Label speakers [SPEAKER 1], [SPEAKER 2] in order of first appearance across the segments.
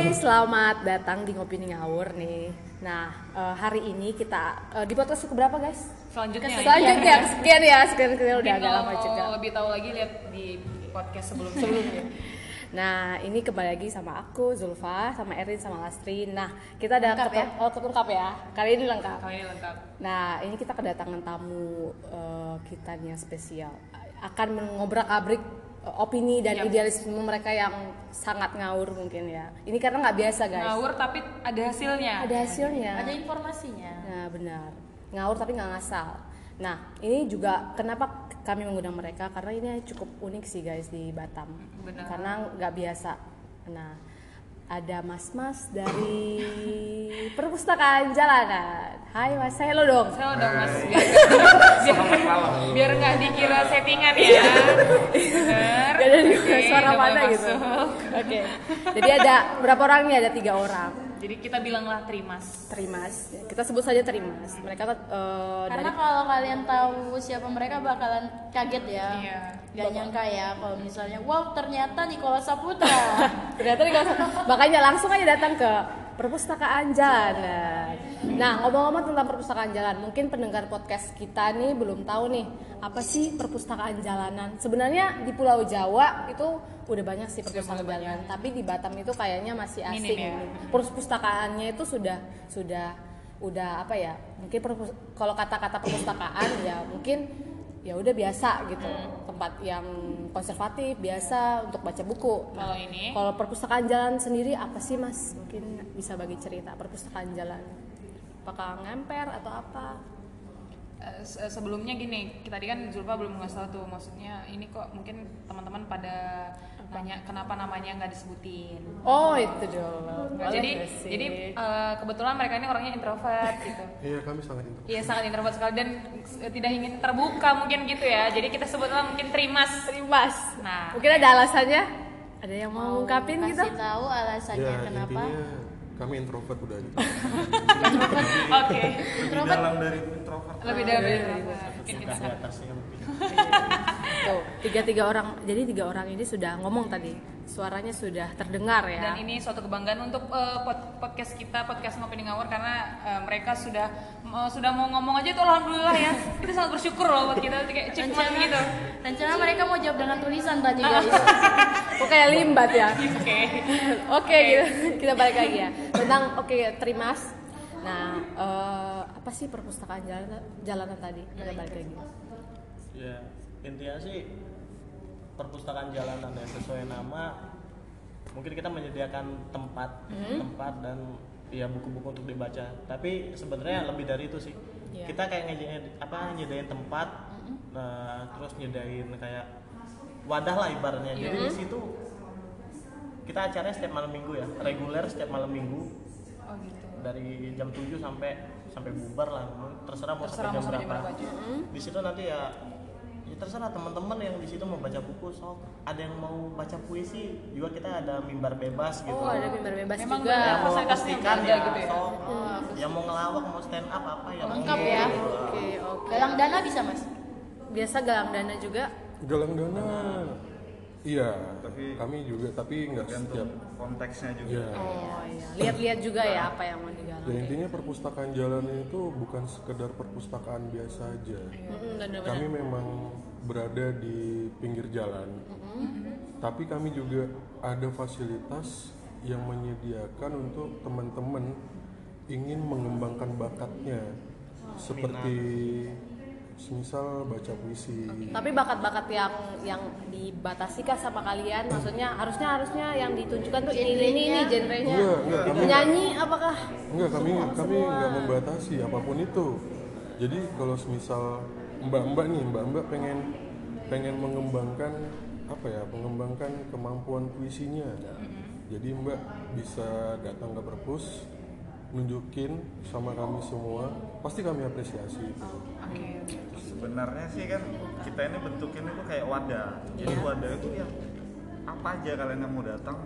[SPEAKER 1] Hai, selamat datang di Ngopi Ngawur nih. Nah, eh, hari ini kita eh, di podcast keberapa guys?
[SPEAKER 2] Selanjutnya.
[SPEAKER 1] Selanjutnya, sekian ya, sekian sekian udah agak lama
[SPEAKER 2] kalau
[SPEAKER 1] juga.
[SPEAKER 2] lebih tahu lagi lihat di podcast sebelumnya.
[SPEAKER 1] Sebelumnya. Nah, ini kembali lagi sama aku, Zulfa, sama Erin, sama Lastri. Nah, kita ada
[SPEAKER 2] Lengkap
[SPEAKER 1] ketem- oh, lengkap ya. Kali ini lengkap.
[SPEAKER 2] Kali ini lengkap.
[SPEAKER 1] Nah, ini kita kedatangan tamu eh, kita nih yang spesial. Akan mengobrak-abrik eh, opini dan
[SPEAKER 2] Yap.
[SPEAKER 1] idealisme mereka yang sangat ngawur mungkin ya. Ini karena nggak biasa guys.
[SPEAKER 2] Ngawur tapi ada hasilnya.
[SPEAKER 1] Ada hasilnya.
[SPEAKER 3] ada informasinya
[SPEAKER 1] Nah, benar. Ngawur tapi nggak ngasal. Nah, ini juga kenapa kami mengundang mereka karena ini cukup unik sih guys di Batam.
[SPEAKER 2] Benar.
[SPEAKER 1] Karena nggak biasa. Nah, ada mas-mas dari perpustakaan jalanan. Hai mas, saya lo dong.
[SPEAKER 2] Saya udah mas biar biar, biar nggak dikira settingan ya. Bener.
[SPEAKER 1] Gak ada suara mana gitu. Oke. Jadi ada berapa orang nih? Ada tiga orang.
[SPEAKER 2] Jadi kita bilanglah Trimas.
[SPEAKER 1] Terimas. Kita sebut saja Terimas. Mereka tuh eh, dari
[SPEAKER 3] karena kalau kalian tahu siapa mereka bakalan kaget ya
[SPEAKER 2] Iya.
[SPEAKER 3] gak nyangka ya kalau misalnya wow ternyata Nikola Saputra
[SPEAKER 1] Ternyata nih kalau- makanya langsung aja datang ke perpustakaan jalan. Nah, ngomong-ngomong tentang perpustakaan jalan, mungkin pendengar podcast kita nih belum tahu nih apa sih perpustakaan jalanan. Sebenarnya di Pulau Jawa itu udah banyak sih perpustakaan jalanan, tapi di Batam itu kayaknya masih
[SPEAKER 2] Minim
[SPEAKER 1] asing.
[SPEAKER 2] ya.
[SPEAKER 1] Perpustakaannya itu sudah sudah udah apa ya? Mungkin perpus- kalau kata-kata perpustakaan ya mungkin ya udah biasa gitu tempat yang konservatif biasa untuk baca buku
[SPEAKER 2] Kalau ini
[SPEAKER 1] kalau perpustakaan jalan sendiri apa sih mas? Mungkin bisa bagi cerita perpustakaan jalan. Apakah ngemper atau apa?
[SPEAKER 2] eh, se- sebelumnya gini, tadi kan Zulfa belum ngasih tahu tuh maksudnya ini kok mungkin teman-teman pada nanya kenapa namanya nggak disebutin.
[SPEAKER 1] Oh itu dong.
[SPEAKER 2] Nah, jadi jadi eh, kebetulan mereka ini orangnya introvert gitu.
[SPEAKER 4] Iya kami sangat introvert.
[SPEAKER 2] Iya sangat introvert sekali dan tidak ingin terbuka mungkin gitu ya. Jadi kita sebutlah mungkin Trimas.
[SPEAKER 1] Trimas.
[SPEAKER 2] Nah.
[SPEAKER 1] Mungkin ada alasannya? Ada yang mau ngungkapin gitu?
[SPEAKER 3] kasih tahu alasannya
[SPEAKER 4] Ya
[SPEAKER 3] kenapa
[SPEAKER 4] intinya kami introvert udah gitu.
[SPEAKER 2] Oke.
[SPEAKER 5] lebih dalam dari introvert.
[SPEAKER 2] Lebih dari mungkin kita
[SPEAKER 5] di atasnya lebih
[SPEAKER 1] Tuh, tiga-tiga orang. Jadi tiga orang ini sudah ngomong tadi. Suaranya sudah terdengar ya.
[SPEAKER 2] dan ini suatu kebanggaan untuk pod- podcast kita podcast ngopi di ngawur karena eh, mereka sudah eh, sudah mau ngomong aja itu alhamdulillah ya kita sangat bersyukur loh buat kita kayak
[SPEAKER 3] rencana
[SPEAKER 2] gitu
[SPEAKER 3] rencana mereka mau jawab dengan tulisan tadi guys
[SPEAKER 1] Kok kayak limbat ya?
[SPEAKER 2] oke
[SPEAKER 1] Oke, gitu. kita balik lagi ya. Tentang oke, Trimas. Nah, eh, apa sih perpustakaan jalanan, jalanan tadi? Kita balik lagi.
[SPEAKER 5] ya intinya sih perpustakaan jalanan ya sesuai nama mungkin kita menyediakan tempat tempat dan ya buku-buku untuk dibaca. Tapi sebenarnya lebih dari itu sih.
[SPEAKER 1] Iya.
[SPEAKER 5] kita kayak nyediain apa nyediain tempat nah, terus nyediain kayak wadah lah ibaratnya. Jadi di situ kita acaranya setiap malam minggu ya reguler setiap malam minggu.
[SPEAKER 2] Oh gitu.
[SPEAKER 5] Dari jam 7 sampai sampai bubar lah. Terserah mau
[SPEAKER 2] Terserah
[SPEAKER 5] sampai jam berapa di situ nanti ya terserah teman-teman yang di situ mau baca buku so ada yang mau baca puisi juga kita ada mimbar bebas gitu
[SPEAKER 1] Oh, ada mimbar bebas
[SPEAKER 2] Memang
[SPEAKER 1] juga.
[SPEAKER 5] yang mau akustikan
[SPEAKER 2] ada
[SPEAKER 5] ya,
[SPEAKER 2] gitu ya?
[SPEAKER 5] so yang mau ngelawak mau stand up apa ya
[SPEAKER 3] Lengkap ya.
[SPEAKER 1] Oke, oke.
[SPEAKER 3] galang dana bisa mas
[SPEAKER 1] Biasa galang dana juga.
[SPEAKER 4] Galang dana. Iya,
[SPEAKER 6] Tapi-
[SPEAKER 4] kami juga tapi nggak setiap.
[SPEAKER 6] konteksnya juga
[SPEAKER 4] Iya.
[SPEAKER 1] Oh iya. Lihat-lihat juga ya apa yang mau digalang.
[SPEAKER 4] Dan intinya perpustakaan jalanan itu bukan sekedar perpustakaan biasa aja.
[SPEAKER 1] Bener-bener.
[SPEAKER 4] Kami memang berada di pinggir jalan, tapi kami juga ada fasilitas yang menyediakan untuk teman-teman ingin mengembangkan bakatnya, seperti semisal baca puisi.
[SPEAKER 1] Tapi bakat-bakat yang yang dibatasi kah sama kalian? Maksudnya harusnya harusnya yang ditunjukkan tuh ini ini ini, genrenya.
[SPEAKER 4] Enggak, enggak, kami-
[SPEAKER 1] Nyanyi apakah?
[SPEAKER 4] Enggak, kami kami nggak membatasi apa pun itu. Jadi kalau semisal mbak-mbak nih, mbak-mbak pengen pengen mengembangkan apa ya, mengembangkan kemampuan puisinya. Jadi mbak bisa datang ke perpus, nunjukin sama kami semua, pasti kami apresiasi itu.
[SPEAKER 2] oke
[SPEAKER 6] sebenarnya sih kan kita ini bentukin itu kayak wadah jadi
[SPEAKER 2] Iya.
[SPEAKER 6] wadah itu ya apa aja kalian yang mau datang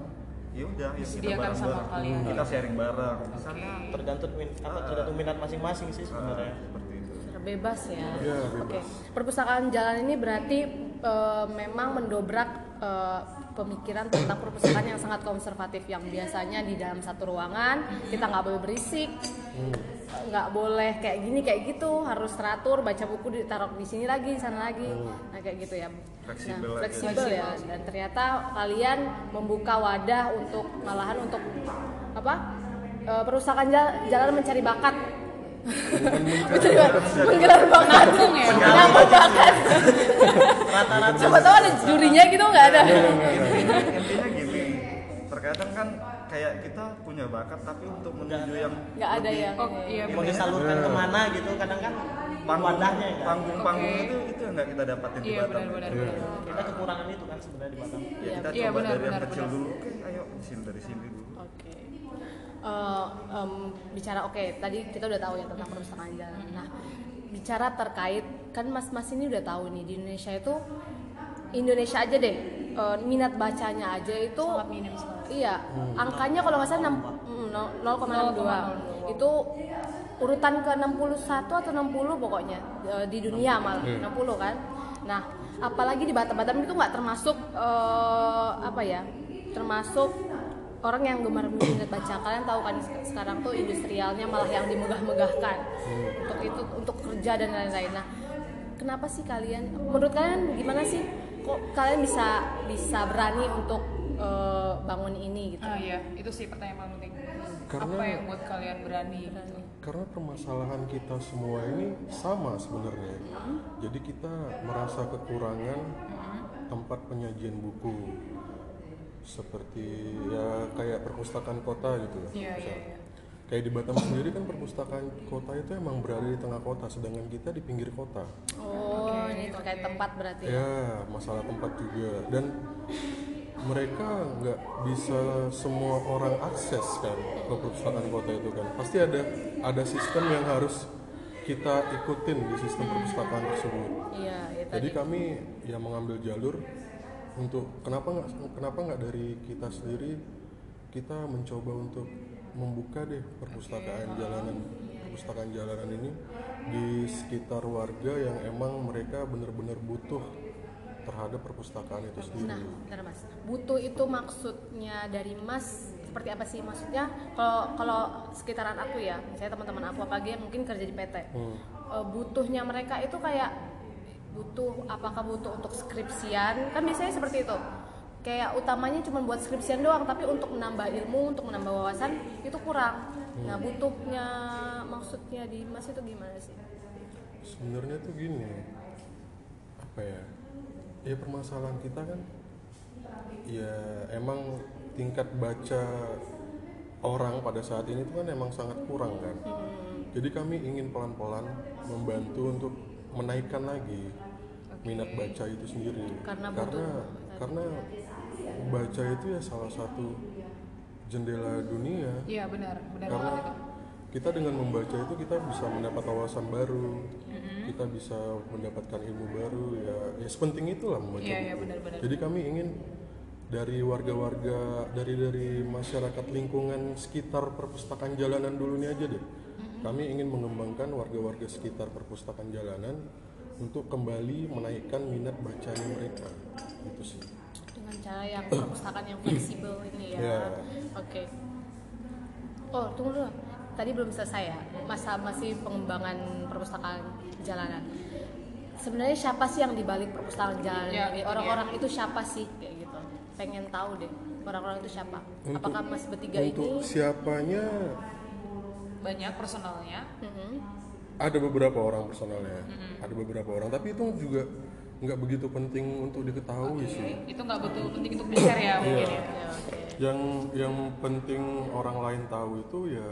[SPEAKER 6] ya udah ya kita
[SPEAKER 2] sama
[SPEAKER 6] bareng-bareng
[SPEAKER 2] kalian.
[SPEAKER 6] kita sharing bareng misalnya
[SPEAKER 5] tergantung min apa tergantung minat masing-masing sih
[SPEAKER 6] ah,
[SPEAKER 5] sebenarnya
[SPEAKER 6] seperti itu
[SPEAKER 1] Bebas ya.
[SPEAKER 4] Iya,
[SPEAKER 1] Oke.
[SPEAKER 4] bebas.
[SPEAKER 1] Perpustakaan jalan ini berarti eh, memang mendobrak eh, pemikiran tentang perpustakaan yang sangat konservatif yang biasanya di dalam satu ruangan kita nggak boleh berisik nggak boleh kayak gini kayak gitu harus teratur baca buku ditaruh di sini lagi di sana lagi. Nah kayak gitu ya.
[SPEAKER 6] Fleksibel
[SPEAKER 1] nah, fleksibel ya. Dan ternyata kalian membuka wadah untuk malahan untuk apa eh, perusahaan jal- jalan mencari bakat. Mencari bakat. Menggelar bakat
[SPEAKER 2] Ya.
[SPEAKER 5] Rata-rata
[SPEAKER 1] coba tahu ada jurinya gitu nggak ada
[SPEAKER 6] intinya, intinya gini terkadang kan kayak kita punya bakat tapi untuk menuju yang
[SPEAKER 1] nggak ada
[SPEAKER 6] lebih
[SPEAKER 1] yang
[SPEAKER 2] Oh iya
[SPEAKER 5] mau disalurkan ke mana gitu kadang kan
[SPEAKER 6] panggung
[SPEAKER 5] wadahnya ya kan?
[SPEAKER 6] panggung-panggung
[SPEAKER 2] Oke.
[SPEAKER 6] itu itu yang nggak kita dapatin di
[SPEAKER 2] Iya
[SPEAKER 6] Batam.
[SPEAKER 4] Iya.
[SPEAKER 5] kita kekurangan itu kan sebenarnya di Batam
[SPEAKER 6] ya kita
[SPEAKER 2] Iya,
[SPEAKER 6] coba
[SPEAKER 2] benar,
[SPEAKER 6] dari yang kecil
[SPEAKER 2] benar.
[SPEAKER 6] dulu oke ayo di sini dari sini dulu
[SPEAKER 1] Oke. Eh, em, bicara oke, tadi kita udah tahu ya tentang perpustakaan jalan. Nah, bicara terkait kan Mas Mas ini udah tahu nih di Indonesia itu Indonesia aja deh eh, minat bacanya aja itu
[SPEAKER 3] Sangat minim sekali.
[SPEAKER 1] Iya, angkanya kalau nggak salah 6, mm, 0,62 itu urutan ke 61 atau 60 pokoknya eh, di dunia malah 60 kan. Nah, apalagi di Batam Batam itu nggak termasuk eh, apa ya? Termasuk orang yang gemar minat baca. Kalian tahu kan sek- sekarang tuh industrialnya malah yang dimegah-megahkan untuk itu untuk kerja dan lain-lain. Nah, kenapa sih kalian? Menurut kalian gimana sih? Kok kalian bisa bisa berani untuk eh, bangun ini gitu?
[SPEAKER 2] Ah iya, itu sih pertanyaan paling penting.
[SPEAKER 4] Karena-
[SPEAKER 2] Apa yang buat kalian berani? gitu?
[SPEAKER 4] karena permasalahan kita semua ini sama sebenarnya jadi kita merasa kekurangan tempat penyajian buku seperti ya kayak perpustakaan kota gitu
[SPEAKER 2] Iya, iya, iya.
[SPEAKER 4] Kayak di Batam sendiri kan perpustakaan kota itu emang berada di tengah kota sedangkan kita di pinggir kota.
[SPEAKER 1] Oh, ini terkait tempat berarti.
[SPEAKER 4] ya? Masalah tempat juga. Dan mereka nggak bisa semua orang akses kan ke perpustakaan kota itu kan. Pasti ada ada sistem yang harus kita ikutin di sistem perpustakaan tersebut.
[SPEAKER 1] Iya, ya
[SPEAKER 4] jadi
[SPEAKER 1] tadi.
[SPEAKER 4] kami ya mengambil jalur untuk kenapa nggak kenapa nggak dari kita sendiri kita mencoba untuk membuka deh perpustakaan jalanan perpustakaan jalanan ini di sekitar warga yang emang mereka benar-benar butuh terhadap perpustakaan itu sendiri.
[SPEAKER 1] Nah, bentar Mas. Butuh itu maksudnya dari Mas seperti apa sih maksudnya? Kalau kalau sekitaran aku ya, saya teman-teman aku apalagi yang mungkin kerja di PT.
[SPEAKER 4] Hmm.
[SPEAKER 1] eh, butuhnya mereka itu kayak butuh apakah butuh untuk skripsian? Kan biasanya seperti itu. Kayak utamanya cuma buat skripsian doang, tapi untuk menambah ilmu, untuk menambah wawasan itu kurang. Nah, butuhnya maksudnya di Mas itu gimana sih?
[SPEAKER 4] Sebenarnya tuh gini, apa ya? Ya permasalahan kita kan, ya emang tingkat baca orang pada saat ini tuh kan emang sangat kurang kan. Jadi kami ingin pelan-pelan membantu untuk menaikkan lagi minat baca itu sendiri.
[SPEAKER 1] Karena
[SPEAKER 4] karena, karena baca itu ya salah satu jendela dunia.
[SPEAKER 2] Iya benar, benar
[SPEAKER 4] karena
[SPEAKER 2] banget itu.
[SPEAKER 4] kita dengan membaca itu kita bisa mendapat wawasan baru. Kita bisa mendapatkan ilmu baru ya ya sepenting itulah membaca
[SPEAKER 2] Iya, iya,
[SPEAKER 4] buku.
[SPEAKER 2] benar-benar.
[SPEAKER 4] jadi kami ingin dari warga-warga dari dari masyarakat lingkungan sekitar perpustakaan jalanan dulu ini aja deh. Kami ingin mengembangkan warga-warga sekitar perpustakaan jalanan untuk kembali menaikkan minat bacanya mereka. Gitu sih
[SPEAKER 1] cara yang perpustakaan yang fleksibel ini ya.
[SPEAKER 4] Iya.
[SPEAKER 1] Oke. Oh tunggu dulu. Tadi belum selesai ya masa masih pengembangan perpustakaan jalanan. Sebenarnya siapa sih yang dibalik perpustakaan jalanan ini?
[SPEAKER 2] itu
[SPEAKER 1] Orang-orang itu siapa sih kayak gitu? Pengen tahu deh orang-orang itu siapa?
[SPEAKER 4] Untuk-
[SPEAKER 1] Apakah mas bertiga
[SPEAKER 4] untuk
[SPEAKER 1] ini?
[SPEAKER 4] siapanya
[SPEAKER 2] Banyak personalnya.
[SPEAKER 1] Mhm.
[SPEAKER 4] ada beberapa orang personalnya ada beberapa orang tapi itu juga nggak begitu penting untuk diketahui sih
[SPEAKER 2] Itu nggak betul penting untuk di share ya mungkin ya.
[SPEAKER 1] Ya,
[SPEAKER 4] yang yang penting orang lain tahu itu ya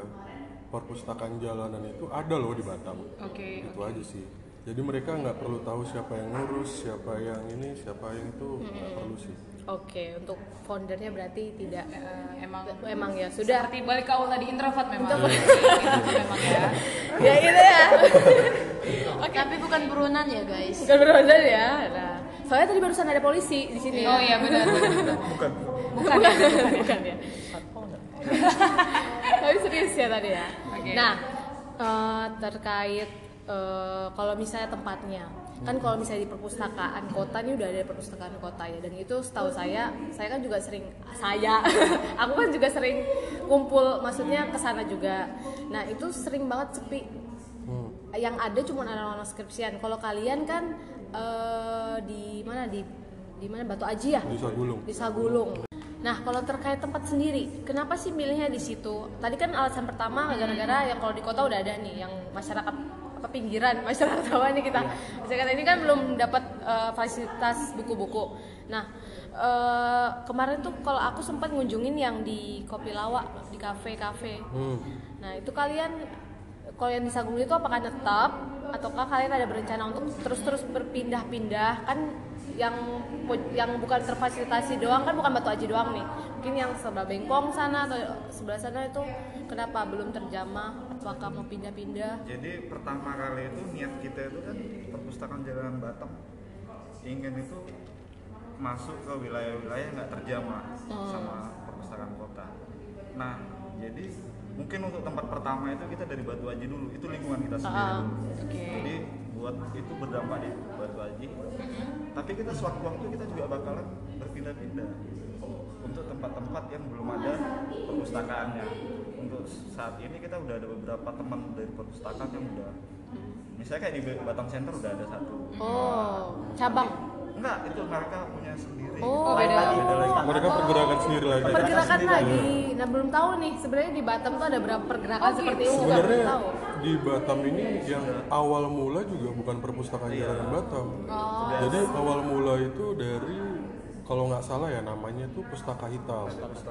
[SPEAKER 4] perpustakaan jalanan itu ada loh di Batam
[SPEAKER 2] Oke.
[SPEAKER 4] itu aja sih jadi mereka nggak perlu tahu siapa yang ngurus siapa yang ini siapa yang itu nggak perlu sih
[SPEAKER 1] Oke, untuk foundernya berarti tidak
[SPEAKER 2] Eh, emang
[SPEAKER 1] emang ya sudah
[SPEAKER 2] seperti balik ke awal tadi introvert memang.
[SPEAKER 1] Introvert.
[SPEAKER 2] Gitu memang ya.
[SPEAKER 1] ya gitu ya.
[SPEAKER 3] Tapi bukan buronan ya guys.
[SPEAKER 1] Bukan beronda ya. Nah, soalnya tadi barusan ada polisi di sini.
[SPEAKER 2] Oh iya benar. benar.
[SPEAKER 6] bukan
[SPEAKER 1] bukan ya, bukan ya. Tapi serius ya tadi ya.
[SPEAKER 2] Oke.
[SPEAKER 1] Nah, eh, terkait eh, kalau misalnya tempatnya, kan kalau misalnya di perpustakaan kota ini udah ada perpustakaan kota ya dan itu setahu saya saya kan juga sering saya aku kan juga sering kumpul maksudnya ke sana juga nah itu sering banget sepi yang ada cuma anak-anak skripsian kalau kalian kan eh, di mana di di mana Batu Aji ya
[SPEAKER 4] di Sagulung
[SPEAKER 1] di Sagulung. Nah, kalau terkait tempat sendiri, kenapa sih milihnya di situ? Tadi kan alasan pertama gara-gara yang kalau di kota udah ada nih, yang masyarakat apa pinggiran, masyarakat bawah nih kita. Masyarakat ini kan belum dapat eh, fasilitas buku-buku. Nah, eh, kemarin tuh kalau aku sempat ngunjungin yang di Kopi Lawak, di kafe-kafe.
[SPEAKER 4] Hmm.
[SPEAKER 1] Nah, itu kalian kalau yang di Sagung itu apakah tetap ataukah kalian ada berencana untuk terus-terus berpindah-pindah kan yang yang bukan terfasilitasi doang kan bukan Batu Aji doang nih. Mungkin yang sebelah Bengkong sana atau sebelah sana itu kenapa belum terjamah? Apakah mau pindah-pindah?
[SPEAKER 6] Jadi pertama kali itu niat kita itu kan perpustakaan Jalanan Batam ingin itu masuk ke wilayah-wilayah nggak terjamah sama perpustakaan kota. Nah, jadi mungkin untuk tempat pertama itu kita dari Batu Aji dulu, itu lingkungan kita sendiri
[SPEAKER 1] Ah,
[SPEAKER 6] dulu.
[SPEAKER 1] oke.
[SPEAKER 6] Jadi buat itu berdampak di Batu Aji. Tapi kita sewaktu-waktu kita juga bakalan berpindah-pindah untuk tempat-tempat yang belum ada perpustakaannya. Untuk saat ini kita udah ada beberapa teman dari perpustakaan yang udah misalnya kayak di Batam Center udah ada satu.
[SPEAKER 1] Oh, cabang.
[SPEAKER 6] Enggak, itu mereka punya sendiri.
[SPEAKER 1] Oh,
[SPEAKER 6] Beda
[SPEAKER 1] beda.
[SPEAKER 6] lagi. Beda lagi.
[SPEAKER 4] mereka pergerakan sendiri lagi
[SPEAKER 1] Pergerakan
[SPEAKER 6] sendiri
[SPEAKER 1] lagi. Nah, belum tahu nih sebenarnya di Batam tuh ada berapa pergerakan seperti itu juga belum
[SPEAKER 4] sebenarnya
[SPEAKER 1] tahu.
[SPEAKER 4] di Batam ini yang awal mula juga bukan perpustakaan
[SPEAKER 6] Iya.
[SPEAKER 4] jalanan Batam
[SPEAKER 1] Oh.
[SPEAKER 4] jadi awal mula itu dari kalau nggak salah ya namanya tuh pustaka hitam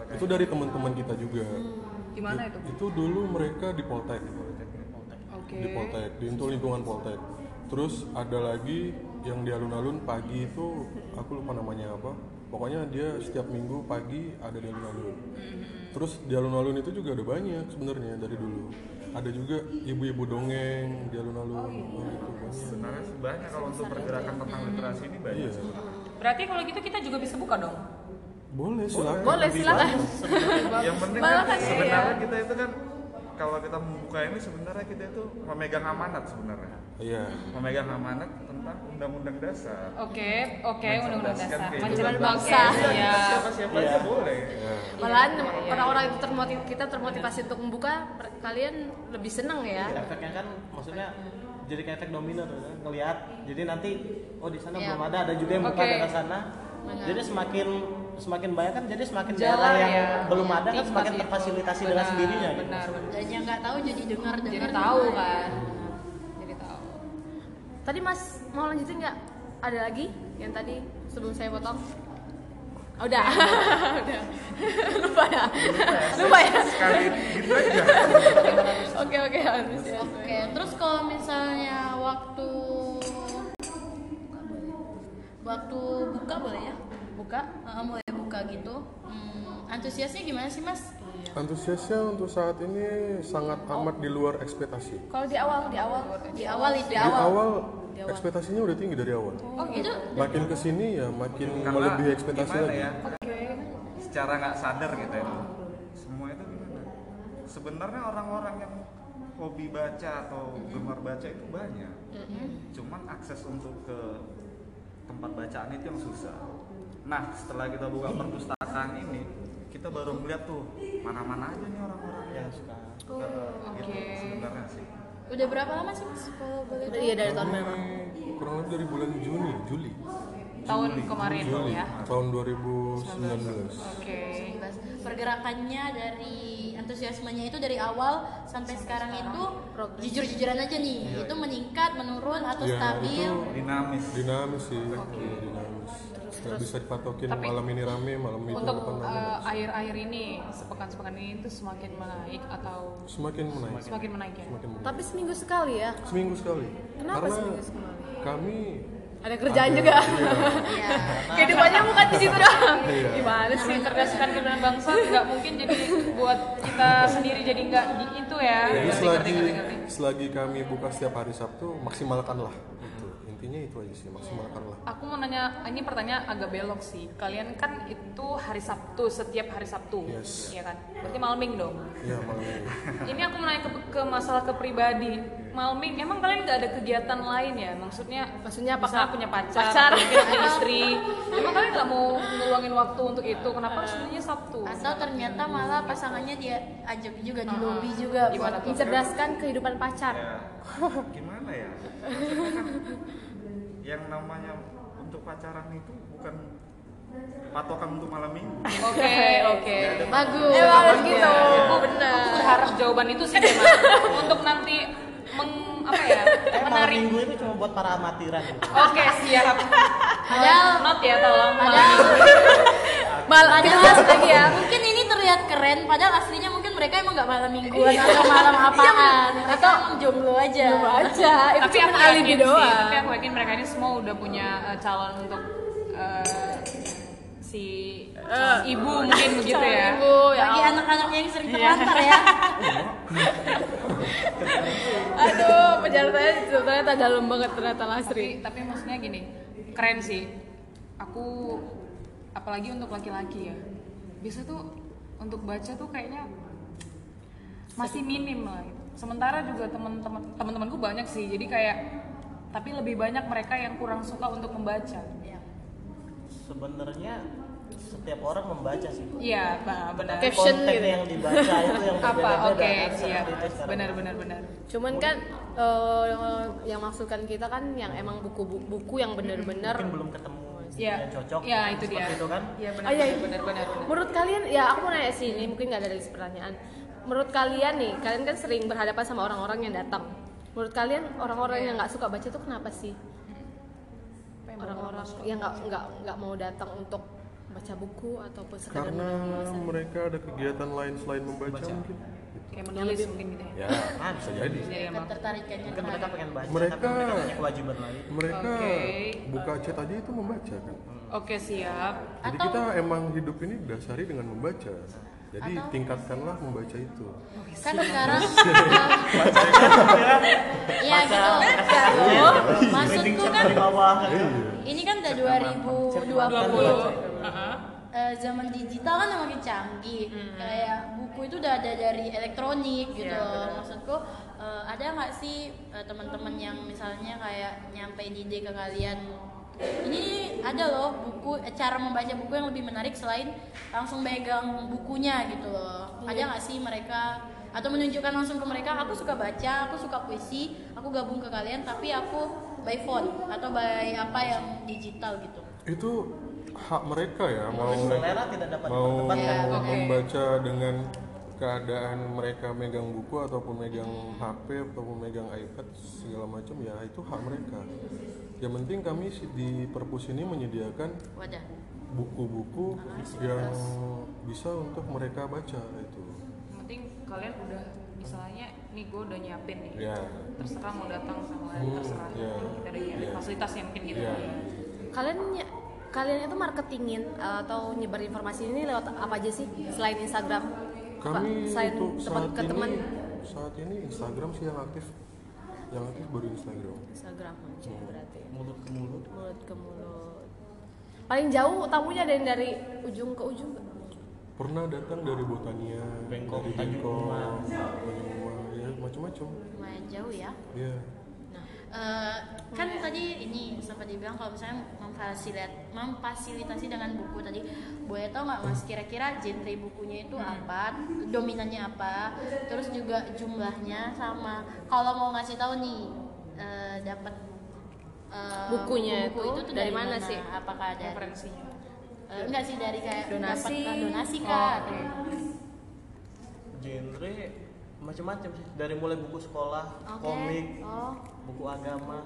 [SPEAKER 4] itu dari teman-teman kita juga
[SPEAKER 2] Gimana itu?
[SPEAKER 4] itu dulu mereka di Poltek di Poltek di untuk lingkungan Poltek terus ada lagi yang di alun-alun pagi itu aku lupa namanya apa. Pokoknya dia setiap minggu pagi ada di alun-alun. Terus di alun-alun itu juga ada banyak sebenarnya dari dulu. Ada juga ibu-ibu dongeng di alun-alun. Oh, itu banyak.
[SPEAKER 6] Sebenarnya banyak kalau untuk pergerakan tentang literasi ini banyak.
[SPEAKER 4] iya.
[SPEAKER 2] Berarti kalau gitu kita juga bisa buka dong.
[SPEAKER 4] boleh silakan.
[SPEAKER 1] Boleh silakan.
[SPEAKER 6] Yang penting kan
[SPEAKER 1] iya.
[SPEAKER 6] sebenarnya kita itu kan kalau kita membuka ini sebenarnya kita itu memegang amanat sebenarnya.
[SPEAKER 4] iya
[SPEAKER 6] Memegang amanat tentang undang-undang dasar.
[SPEAKER 2] Oke, oke, undang-undang dasar. Mencerdaskan
[SPEAKER 1] bangsa.
[SPEAKER 2] Iya.
[SPEAKER 6] Siapa-siapa aja boleh.
[SPEAKER 1] Malahan orang-orang itu termotiv kita termotivasi untuk membuka kalian lebih seneng ya.
[SPEAKER 5] efeknya kan maksudnya jadi kayak efek domino tuh kan ngelihat jadi nanti oh di sana
[SPEAKER 3] Iya.
[SPEAKER 5] belum ada ada juga yang buka
[SPEAKER 2] Oke.
[SPEAKER 5] daerah sana jadi semakin semakin banyak kan jadi semakin
[SPEAKER 2] Jalan
[SPEAKER 5] daerah yang
[SPEAKER 2] ya.
[SPEAKER 5] belum ada kan semakin
[SPEAKER 2] itu.
[SPEAKER 5] terfasilitasi dengan
[SPEAKER 2] Benar,
[SPEAKER 5] sendirinya gitu.
[SPEAKER 2] Benar, benar.
[SPEAKER 3] Dan yang nggak tahu jadi dengar dengar.
[SPEAKER 2] Jadi tahu kan. Jadi tahu.
[SPEAKER 1] Tadi Mas mau lanjutin nggak? Ada lagi yang tadi sebelum saya potong? Oh, udah. udah. Lupa ya. Lupa ya.
[SPEAKER 6] Sekali gitu aja.
[SPEAKER 1] Oke oke habis ya.
[SPEAKER 3] Oke, terus kalau misalnya waktu waktu buka boleh ya?
[SPEAKER 1] Buka.
[SPEAKER 3] Mulai buka gitu. Hmm, antusiasnya gimana sih mas?
[SPEAKER 4] antusiasnya untuk saat ini sangat amat di luar ekspektasi
[SPEAKER 1] Kalau di awal, di awal,
[SPEAKER 3] Di awal
[SPEAKER 4] di
[SPEAKER 3] ya?
[SPEAKER 4] awal ekspektasinya udah tinggi dari awal
[SPEAKER 3] Oh itu
[SPEAKER 4] makin ke sini ya makin
[SPEAKER 6] Karena
[SPEAKER 4] melebihi ekspektasi lagi
[SPEAKER 6] ya? Secara nggak sadar gitu ya. Semua itu gimana? Sebenarnya orang-orang yang hobi baca atau gemar baca itu banyak. Cuman akses untuk ke tempat bacaan itu yang susah. Nah, setelah kita buka perpustakaan ini, kita baru melihat tuh mana-mana aja nih orang-orang yang suka. Gitu sebenarnya sih.
[SPEAKER 3] udah berapa lama sih mas? Kalau boleh tahu?
[SPEAKER 1] Iya dari tahun berapa?
[SPEAKER 4] Kurang lebih dari bulan Juni, Juli,
[SPEAKER 2] Tahun kemarin
[SPEAKER 4] Juli
[SPEAKER 2] ya.
[SPEAKER 4] tahun 2019.
[SPEAKER 2] Oke.
[SPEAKER 3] Pergerakannya dari antusiasmenya itu dari awal sampai sekarang itu jujur-jujuran aja nih, itu meningkat, menurun atau
[SPEAKER 4] Ya,
[SPEAKER 3] stabil?
[SPEAKER 4] itu
[SPEAKER 6] Dinamis.
[SPEAKER 4] dinamis sih, Iya, dinamis. Nggak bisa dipatokin
[SPEAKER 2] Tapi-
[SPEAKER 4] malam ini rame, malam itu
[SPEAKER 2] Untuk
[SPEAKER 4] depan rame.
[SPEAKER 2] eh, akhir-akhir ini, sepekan-sepekan ini itu semakin menaik atau
[SPEAKER 4] Semakin menaik,
[SPEAKER 2] semakin menaik ya?
[SPEAKER 4] semakin menaik.
[SPEAKER 1] Tapi seminggu sekali ya.
[SPEAKER 4] Seminggu sekali.
[SPEAKER 1] Kenapa
[SPEAKER 4] Karena
[SPEAKER 1] seminggu sekali?
[SPEAKER 4] kami
[SPEAKER 1] Ada kerjaan
[SPEAKER 4] ada-
[SPEAKER 1] juga.
[SPEAKER 4] iya.
[SPEAKER 3] Iya.
[SPEAKER 1] Kehidupannya bukan di situ doang.
[SPEAKER 4] Iya.
[SPEAKER 1] Gimana sih?
[SPEAKER 2] Mencerdaskan kehidupan bangsa nggak mungkin jadi buat kita sendiri jadi nggak di itu ya.
[SPEAKER 4] Jadi selagi selagi kami buka setiap hari Sabtu, maksimalkanlah intinya. itu aja sih maksimalkan lah
[SPEAKER 2] Aku mau nanya, ini pertanyaan agak belok sih. Kalian kan itu hari Sabtu, setiap hari Sabtu,
[SPEAKER 4] Yes.
[SPEAKER 2] ya kan? Berarti malming dong.
[SPEAKER 4] ya malam ini
[SPEAKER 2] Ini aku mau nanya ke, ke masalah ke pribadi. Malming, emang kalian nggak ada kegiatan lain ya? Maksudnya,
[SPEAKER 1] Maksudnya apakah
[SPEAKER 2] punya pacar,
[SPEAKER 1] pacar?
[SPEAKER 2] mungkin punya istri. Emang kalian nggak mau ngeluangin waktu untuk itu? Kenapa harus sebenarnya Sabtu?
[SPEAKER 3] atau ternyata malah pasangannya dia ajak juga di lobby juga
[SPEAKER 2] Gimana
[SPEAKER 3] buat
[SPEAKER 2] tuh?
[SPEAKER 1] mencerdaskan kehidupan pacar
[SPEAKER 6] ya gimana ya kan yang namanya untuk pacaran itu bukan patokan untuk malam minggu
[SPEAKER 2] Oke, oke.
[SPEAKER 1] bagus
[SPEAKER 3] Eh,
[SPEAKER 1] bagus gitu
[SPEAKER 2] Aku
[SPEAKER 1] benar
[SPEAKER 2] berharap jawaban itu sih Dema. untuk nanti meng apa ya
[SPEAKER 5] Eh, malam
[SPEAKER 2] menarik.
[SPEAKER 5] minggu itu cuma buat para amatiran.
[SPEAKER 2] Oke siap.
[SPEAKER 3] Padahal-
[SPEAKER 2] not ya tolong.
[SPEAKER 3] padahal
[SPEAKER 1] kita bahas lagi ya
[SPEAKER 3] mungkin ini terlihat keren padahal aslinya mungkin mereka emang nggak malam mingguan atau malam apaan mereka emang jomblo aja
[SPEAKER 1] Coba aja itu
[SPEAKER 2] tapi
[SPEAKER 1] cuma
[SPEAKER 2] aku
[SPEAKER 1] alibi doang
[SPEAKER 2] tapi aku yakin mereka ini semua udah punya eh, calon untuk eh, si calon ibu mungkin begitu ya.
[SPEAKER 1] ibu ya
[SPEAKER 3] bagi anak-anaknya yang sering terlantar ya
[SPEAKER 1] aduh penjelasannya ternyata dalam banget ternyata
[SPEAKER 2] Tapi
[SPEAKER 1] Lasri
[SPEAKER 2] tapi maksudnya gini, keren sih. Aku apalagi untuk laki-laki ya. Biasa tuh untuk baca tuh kayaknya masih minim lah gitu. Sementara juga teman-teman teman-temanku banyak sih. Jadi kayak tapi lebih banyak mereka yang kurang suka untuk membaca.
[SPEAKER 5] Sebenarnya setiap orang membaca sih.
[SPEAKER 2] Iya, benar.
[SPEAKER 1] Caption
[SPEAKER 5] Konten
[SPEAKER 1] gitu.
[SPEAKER 5] yang dibaca itu yang
[SPEAKER 2] Apa? Oke,
[SPEAKER 5] kan,
[SPEAKER 2] siap.
[SPEAKER 5] seperti itu sekarang.
[SPEAKER 2] Benar benar benar.
[SPEAKER 1] cuman kan eh, yang maksudkan kita kan yang emang buku-buku yang bener-bener
[SPEAKER 5] Mungkin belum ketemu
[SPEAKER 2] Iya.
[SPEAKER 5] yang cocok.
[SPEAKER 2] Iya, itu dia.
[SPEAKER 5] Seperti itu kan.
[SPEAKER 2] Iya benar
[SPEAKER 1] Oh, iya,
[SPEAKER 2] benar
[SPEAKER 1] iya.
[SPEAKER 2] benar benar. benar.
[SPEAKER 1] Menurut kalian, ya aku mau nanya sih ini mungkin nggak ada lagi pertanyaan. Menurut kalian nih, kalian kan sering berhadapan sama orang-orang yang datang. Menurut kalian orang-orang yang nggak suka baca itu kenapa sih? Orang-orang yang nggak nggak nggak mau datang untuk baca buku ataupun sekedar
[SPEAKER 4] karena
[SPEAKER 1] menulis.
[SPEAKER 4] mereka ada kegiatan lain selain membaca mungkin
[SPEAKER 2] Kayak menulis mungkin gitu ya.
[SPEAKER 4] ya bisa jadi
[SPEAKER 2] Iya, emang.
[SPEAKER 3] ketertarikannya
[SPEAKER 5] Mungkin mereka pengen baca
[SPEAKER 4] Mereka-
[SPEAKER 5] tapi mereka punya kewajiban lain.
[SPEAKER 4] mereka
[SPEAKER 2] Oke.
[SPEAKER 4] buka chat aja itu membaca kan
[SPEAKER 2] Oke, siap.
[SPEAKER 4] jadi
[SPEAKER 3] Atau-
[SPEAKER 4] kita emang hidup ini dasari dengan membaca jadi tingkatkanlah membaca itu.
[SPEAKER 3] Kan sekarang ya gitu. Maksudku kan
[SPEAKER 5] di bawah kan.
[SPEAKER 3] ini kan udah 2020 Eh, zaman digital kan makin canggih. Kayak buku itu udah ada dari elektronik gitu maksudku eh, ada nggak sih eh, teman-teman yang misalnya kayak nyampein ide ke kalian ini ada loh buku eh, cara membaca buku yang lebih menarik selain langsung megang bukunya gitu loh ada nggak sih mereka atau menunjukkan langsung ke mereka aku suka baca aku suka puisi aku gabung ke kalian tapi aku by phone atau by apa yang digital gitu
[SPEAKER 4] itu hak mereka ya mau
[SPEAKER 5] Selera tidak dapat
[SPEAKER 4] mau
[SPEAKER 5] diperdebatkan.
[SPEAKER 2] oke.
[SPEAKER 4] membaca dengan keadaan mereka megang buku ataupun megang HP ataupun megang iPad segala macam ya itu hak mereka yang penting kami di perpus ini menyediakan
[SPEAKER 3] wadah
[SPEAKER 4] buku-buku yang bisa untuk mereka baca itu
[SPEAKER 2] Yang penting kalian udah misalnya nih gue udah nyiapin nih.
[SPEAKER 4] ya
[SPEAKER 2] Terserah mau datang sama
[SPEAKER 4] Hmm,
[SPEAKER 2] terserah.
[SPEAKER 4] iya.
[SPEAKER 2] Kita udah nyiapin
[SPEAKER 4] Iya.
[SPEAKER 2] fasilitasnya mungkin gitu.
[SPEAKER 4] Iya.
[SPEAKER 1] Kalian kalian itu marketingin eh, atau nyebar informasi ini lewat apa aja sih selain Instagram?
[SPEAKER 4] Kami untuk
[SPEAKER 1] teman
[SPEAKER 4] saat
[SPEAKER 1] ke teman
[SPEAKER 4] ini saat ini Instagram sih yang aktif yang aktif baru Instagram
[SPEAKER 1] Instagram aja berarti.
[SPEAKER 5] Mulut ke mulut.
[SPEAKER 1] Mulut ke mulut. Paling jauh tamunya yang dari ujung ke ujung nggak?
[SPEAKER 4] pernah datang dari Botania
[SPEAKER 5] Bengkok,
[SPEAKER 4] dari
[SPEAKER 5] Rumah,
[SPEAKER 4] ya macam-macam
[SPEAKER 3] lumayan jauh ya
[SPEAKER 4] ya
[SPEAKER 3] Eh, kan tadi ini sempat dibilang kalau misalnya memfasilit memfasilitasi dengan buku tadi boleh tau nggak mas kira-kira genre bukunya itu apa dominannya apa terus juga jumlahnya sama kalau mau ngasih tahu nih eh, dapat eh,
[SPEAKER 1] Bukunya
[SPEAKER 3] buku-buku
[SPEAKER 1] itu
[SPEAKER 3] tuh
[SPEAKER 1] dari mana sih?
[SPEAKER 3] apakah dari
[SPEAKER 2] Referensinya.
[SPEAKER 3] eh, enggak sih dari kayak
[SPEAKER 1] Donasi.
[SPEAKER 3] dapat donasi kah
[SPEAKER 2] Oh, oke.
[SPEAKER 5] Genre macam-macam sih dari mulai buku sekolah,
[SPEAKER 3] Oke.
[SPEAKER 5] komik,
[SPEAKER 3] oh
[SPEAKER 5] buku agama,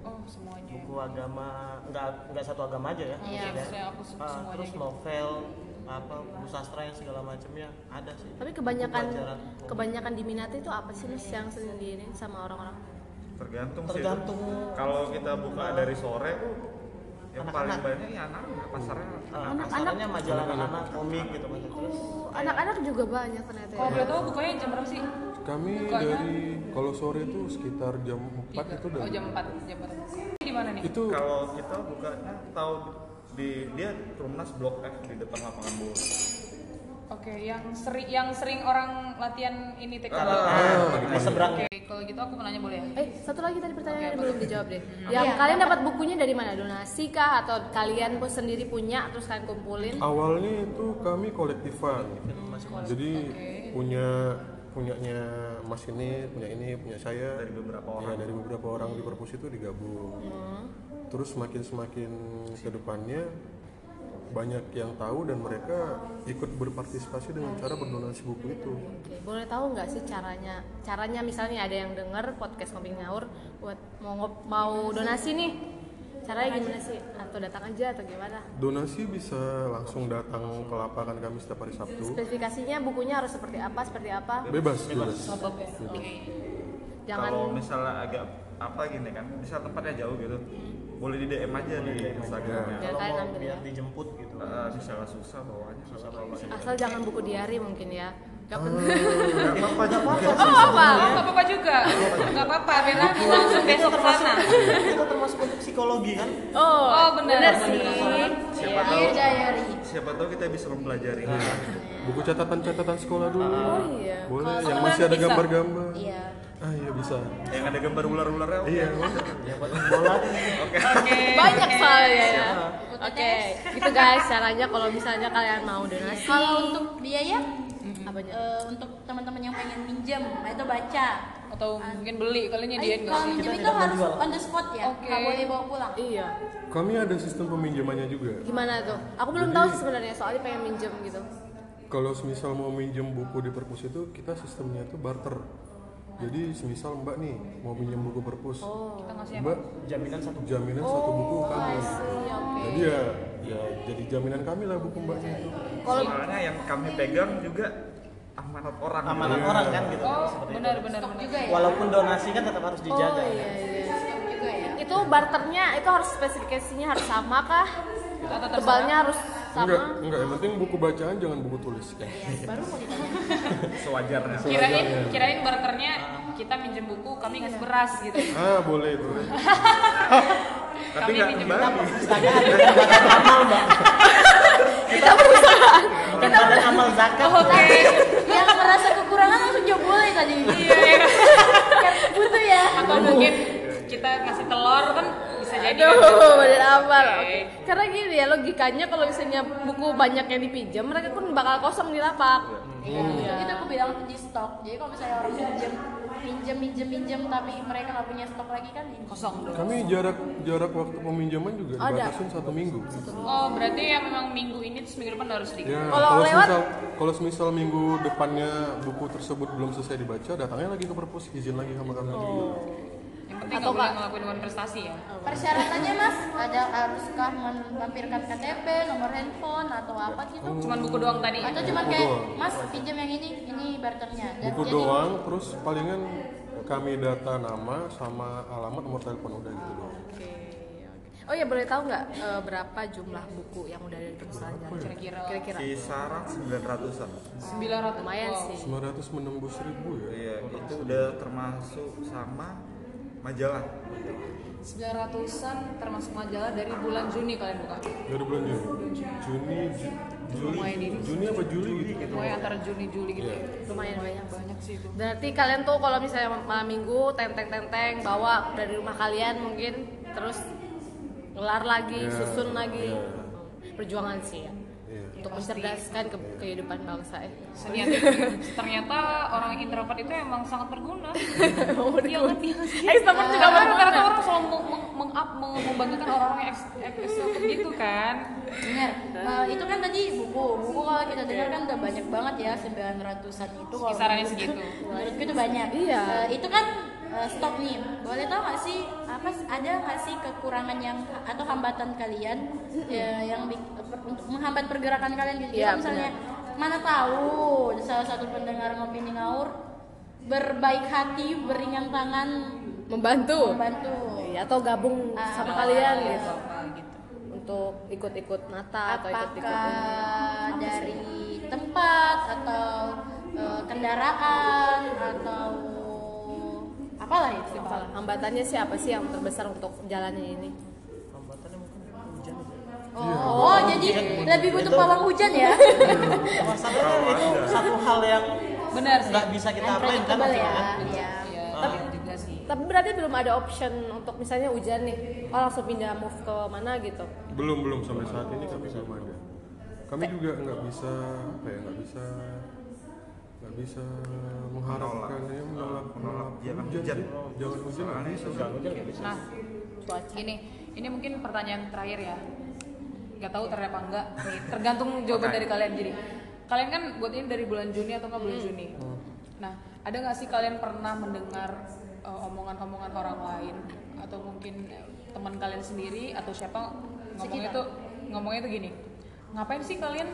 [SPEAKER 2] Oh, semuanya.
[SPEAKER 5] buku agama nggak nggak satu agama aja ya.
[SPEAKER 3] Iya,
[SPEAKER 5] maksudnya.
[SPEAKER 2] aku
[SPEAKER 5] Ah,
[SPEAKER 2] semuanya
[SPEAKER 5] terus
[SPEAKER 2] gitu.
[SPEAKER 5] novel apa buku sastra yang segala macamnya ada sih.
[SPEAKER 1] Tapi kebanyakan kebanyakan diminati itu apa sih mas yang sering diinin sama orang-orang?
[SPEAKER 6] tergantung sih
[SPEAKER 5] Tergantung.
[SPEAKER 6] itu. kalau kita buka dari sore yang paling
[SPEAKER 5] Anak-anak.
[SPEAKER 6] banyak ya anak pasarnya
[SPEAKER 5] Ah,
[SPEAKER 1] Anak-anak.
[SPEAKER 5] pasarannya majalah anak-anak komik gitu terus
[SPEAKER 1] Oh, anak-anak juga banyak ternyata.
[SPEAKER 2] Kalau
[SPEAKER 1] ya.
[SPEAKER 2] boleh tahu bukanya jam berapa sih?
[SPEAKER 4] kami
[SPEAKER 2] Bukanya?
[SPEAKER 4] dari kalau sore itu sekitar jam 4 itu udah
[SPEAKER 2] Oh, jam 4, jam 4. Di mana nih?
[SPEAKER 4] itu
[SPEAKER 6] Kalau kita bukanya tahu di dia Trumnas Blok F di depan lapangan bola.
[SPEAKER 2] Oke, yang sering yang sering orang latihan ini taekwondo.
[SPEAKER 4] ah, di
[SPEAKER 5] di
[SPEAKER 4] depan.
[SPEAKER 5] seberang
[SPEAKER 2] Oke, kalau gitu aku mau nanya boleh ya?
[SPEAKER 1] Eh, satu lagi tadi pertanyaan yang belum dijawab deh.
[SPEAKER 2] Hmm.
[SPEAKER 1] Yang
[SPEAKER 3] Iya,
[SPEAKER 1] kalian dapat bukunya dari mana? Donasi kah atau kalian pun sendiri punya terus kalian kumpulin?
[SPEAKER 4] awalnya itu kami kolektifan jadi
[SPEAKER 2] Oke.
[SPEAKER 4] punya punyanya mas ini punya ini punya saya
[SPEAKER 6] Dari beberapa
[SPEAKER 4] Ya,
[SPEAKER 6] orang.
[SPEAKER 4] dari beberapa orang di perpus itu digabung
[SPEAKER 1] Hmm.
[SPEAKER 4] terus semakin semakin ke depannya banyak yang tahu dan mereka ikut berpartisipasi dengan cara berdonasi buku itu
[SPEAKER 1] Oke, boleh tahu nggak sih caranya? Caranya misalnya ada yang denger podcast ngopi ngaur buat mau ngop- mau donasi nih. Caranya gimana sih? Atau datang aja atau gimana?
[SPEAKER 4] donasi bisa langsung datang ke lapangan kami setiap hari Sabtu
[SPEAKER 1] Spesifikasinya bukunya harus seperti apa? Seperti apa?
[SPEAKER 4] bebas bebas
[SPEAKER 1] Jangan
[SPEAKER 6] Kalau misalnya agak apa gini kan, misal tempatnya jauh gitu, boleh di DM aja di Instagramnya.
[SPEAKER 1] Biar
[SPEAKER 5] kalau
[SPEAKER 1] kalian
[SPEAKER 5] mau biar
[SPEAKER 1] ya.
[SPEAKER 5] dijemput gitu
[SPEAKER 6] Eh, misalnya susah bawanya, susah bawanya.
[SPEAKER 1] asal jangan buku diari mungkin ya. Gak penting.
[SPEAKER 6] Nggak apa-apa, apa-apa.
[SPEAKER 1] Oh, apa?
[SPEAKER 2] Nggak apa-apa juga. Nggak apa-apa, biar aku langsung besok ke sana.
[SPEAKER 5] itu termasuk untuk psikologi kan
[SPEAKER 1] Oh,
[SPEAKER 2] Oh, benar.
[SPEAKER 1] sih.
[SPEAKER 6] Siapa
[SPEAKER 3] Iya,
[SPEAKER 6] tahu,
[SPEAKER 3] diary.
[SPEAKER 6] siapa tahu kita bisa mempelajari.
[SPEAKER 4] buku catatan-catatan sekolah dulu
[SPEAKER 1] Oh iya.
[SPEAKER 4] boleh
[SPEAKER 2] Kalau
[SPEAKER 4] yang masih ada gambar-gambar
[SPEAKER 3] Iya.
[SPEAKER 4] Ah iya bisa
[SPEAKER 6] Yang ada gambar ular-ularnya.
[SPEAKER 4] iya
[SPEAKER 5] ya buat bola
[SPEAKER 6] Oke.
[SPEAKER 1] Banyak soalnya ya. Oke, gitu guys caranya kalau misalnya kalian mau donasi.
[SPEAKER 3] Kalau untuk biaya
[SPEAKER 1] apanya?
[SPEAKER 3] eh, untuk teman-teman yang pengen minjem itu baca.
[SPEAKER 2] Atau mungkin beli kalian
[SPEAKER 3] Eh,
[SPEAKER 2] nyediain nggak
[SPEAKER 3] kalau
[SPEAKER 2] sih?
[SPEAKER 3] minjem
[SPEAKER 5] Kita
[SPEAKER 3] itu harus
[SPEAKER 5] menjual.
[SPEAKER 3] on the spot ya, nggak boleh bawa pulang.
[SPEAKER 1] Iya.
[SPEAKER 4] kami ada sistem peminjamannya juga
[SPEAKER 1] Gimana tuh? Aku belum tahu sih sebenarnya soalnya pengen minjem gitu.
[SPEAKER 4] kalau semisal mau minjem buku di perpus itu kita sistemnya itu barter jadi semisal mbak nih mau minjem buku perpus
[SPEAKER 2] Kita ngasih apa?
[SPEAKER 4] mbak
[SPEAKER 5] jaminan satu
[SPEAKER 4] jaminan satu buku kami
[SPEAKER 1] see, oke.
[SPEAKER 4] jadi ya ya jadi jaminan kami lah buku mbaknya itu
[SPEAKER 1] Kalau
[SPEAKER 6] Soalnya yang kami pegang juga amanat orang.
[SPEAKER 5] amanat
[SPEAKER 4] Iya.
[SPEAKER 5] orang kan gitu
[SPEAKER 2] Oh, benar benar
[SPEAKER 3] juga ya.
[SPEAKER 5] walaupun donasi kan tetap harus dijaga
[SPEAKER 1] Oh iya iya.
[SPEAKER 3] Stok juga ya.
[SPEAKER 1] Itu barternya itu harus spesifikasinya harus sama kah? Tebalnya harus sama?
[SPEAKER 4] enggak enggak yang penting buku bacaan jangan buku tulis ya
[SPEAKER 1] Baru mau ditanya.
[SPEAKER 6] Sewajarnya.
[SPEAKER 2] Kirain kirain barternya kita minjem buku, kami ngasih beras gitu.
[SPEAKER 4] ah boleh boleh
[SPEAKER 6] Tapi
[SPEAKER 2] Kami
[SPEAKER 6] nggak kembali.
[SPEAKER 5] Badan amal mbak
[SPEAKER 1] Kita perusahaan.
[SPEAKER 5] bukan badan amal zakat
[SPEAKER 2] Oke.
[SPEAKER 3] yang merasa kekurangan langsung jawab boleh tadi.
[SPEAKER 2] Iya.
[SPEAKER 3] Yang butuh ya.
[SPEAKER 2] Atau mungkin kita ngasih telur kan bisa jadi.
[SPEAKER 1] Aduh, amal.
[SPEAKER 2] Oke.
[SPEAKER 1] Oke. Karena gini ya logikanya kalau misalnya buku banyak yang dipinjam, mereka pun bakal kosong di lapak.
[SPEAKER 3] Iya. Itu aku bilang di stok. Jadi kalau misalnya orang minjem, minjem, minjem, minjem, tapi mereka nggak punya stok lagi kan.
[SPEAKER 2] Kosong dong.
[SPEAKER 4] kami jarak jarak waktu peminjaman juga
[SPEAKER 1] Ada.
[SPEAKER 4] dibatasin satu minggu
[SPEAKER 2] Oh, berarti ya memang minggu ini terus minggu depan harus di.
[SPEAKER 4] Ya,
[SPEAKER 1] Kalau
[SPEAKER 4] kalau
[SPEAKER 1] lewat-
[SPEAKER 4] semisal, kalau semisal minggu depannya buku tersebut belum selesai dibaca, datangnya lagi ke perpus izin lagi sama kami.
[SPEAKER 2] Yang penting
[SPEAKER 1] Atau
[SPEAKER 2] nggak boleh ngelakuin prestasi ya.
[SPEAKER 3] Persyaratannya mas, ada haruskah melampirkan KTP, nomor handphone atau apa gitu?
[SPEAKER 2] Cuman buku doang tadi.
[SPEAKER 3] Atau cuma
[SPEAKER 4] Buku
[SPEAKER 3] kayak
[SPEAKER 4] doang.
[SPEAKER 3] mas pinjam yang ini, ini barternya. Dan
[SPEAKER 4] Buku
[SPEAKER 3] jadi-
[SPEAKER 4] doang, terus palingan kami data nama sama alamat nomor telepon udah gitu doang.
[SPEAKER 1] Oke. oke. Oh ya boleh tahu nggak eh, berapa jumlah buku yang udah ada di perusahaan jalan?
[SPEAKER 2] Kira-kira
[SPEAKER 1] Kira-kira.
[SPEAKER 6] Kisaran 900-an.
[SPEAKER 2] 900
[SPEAKER 1] Lumayan
[SPEAKER 2] wow.
[SPEAKER 1] sih.
[SPEAKER 4] 900 menembus ribu ya.
[SPEAKER 6] Iya, itu udah termasuk sama majalah.
[SPEAKER 2] 900-an termasuk majalah dari bulan Juni kalian buka.
[SPEAKER 4] Dari bulan Juni. Juni, Ju- Juli,
[SPEAKER 2] ini.
[SPEAKER 4] Juni apa Juli gitu.
[SPEAKER 2] Pokoknya antara Juni Juli gitu.
[SPEAKER 4] Iya.
[SPEAKER 1] Lumayan banyak.
[SPEAKER 2] Banyak sih itu.
[SPEAKER 1] Berarti kalian tuh kalau misalnya malam minggu tenteng-tenteng bawa dari rumah kalian mungkin terus ngelar lagi,
[SPEAKER 4] Iya,
[SPEAKER 1] susun lagi.
[SPEAKER 4] iya.
[SPEAKER 1] Perjuangan sih ya.
[SPEAKER 4] Iya.
[SPEAKER 1] Untuk mencerdaskan ke kehidupan bangsa ya.
[SPEAKER 2] Ternyata, ternyata orang introvert itu emang sangat berguna. Iya kan? Iya sih.
[SPEAKER 1] Extrovert juga
[SPEAKER 2] Karena
[SPEAKER 1] berguna.
[SPEAKER 2] rata orang selalu meng- meng- meng-up, meng- membanggakan orang-orang yang extrovert gitu kan.
[SPEAKER 3] Bener. Eh, itu kan tadi buku. Buku kalau kita dengar kan udah banyak banget ya 900-an itu kalau
[SPEAKER 2] Kisarannya segitu.
[SPEAKER 3] Menurutku itu banyak.
[SPEAKER 1] Iya.
[SPEAKER 3] Eh, itu kan eh, stok nih. Boleh tahu nggak sih apa ada nggak sih kekurangan yang atau hambatan kalian eh, yang per- untuk menghambat pergerakan kalian gitu? Kalau misalnya mana tahu salah satu pendengar ngopi ngaur berbaik hati, beringan tangan
[SPEAKER 1] Membantu.
[SPEAKER 3] membantu.
[SPEAKER 1] Iya, atau gabung
[SPEAKER 3] Ah,
[SPEAKER 1] sama kalian gitu.
[SPEAKER 2] Apa gitu.
[SPEAKER 1] Untuk ikut-ikut nata atau ikut-ikut
[SPEAKER 3] dari tempat atau eh, kendaraan atau apalah itu
[SPEAKER 1] Salah. hambatannya sih apa sih yang terbesar untuk jalannya ini?
[SPEAKER 5] Hambatannya mungkin hujan
[SPEAKER 3] oh, jadi lebih butuh pawang hujan ya?
[SPEAKER 5] Masalahnya itu satu hal yang
[SPEAKER 2] benar sih.
[SPEAKER 5] nggak bisa kita apain kan
[SPEAKER 3] ya iya.
[SPEAKER 2] Tapi juga sih.
[SPEAKER 1] Tapi berarti belum ada option untuk misalnya hujan nih. Oh langsung pindah move ke mana gitu?
[SPEAKER 4] Belum belum sampai saat ini kami belum ada. Kami juga nggak bisa apa ya nggak bisa bisa mengharapkan ya menolak menolak.
[SPEAKER 6] jangan
[SPEAKER 4] hujan. jangan hujan nggak bisa
[SPEAKER 2] nah ini ini mungkin pertanyaan terakhir ya. Nggak tahu ternyata apa enggak. Nih tergantung jawaban dari kalian. Jadi kalian kan buat ini dari bulan Juni atau nggak bulan Juni? Nah ada nggak sih kalian pernah mendengar uh, omongan-omongan orang lain? Atau mungkin eh, teman kalian sendiri? Atau siapa? Ngomongnya tuh ngomongnya tuh gini. Ngapain sih kalian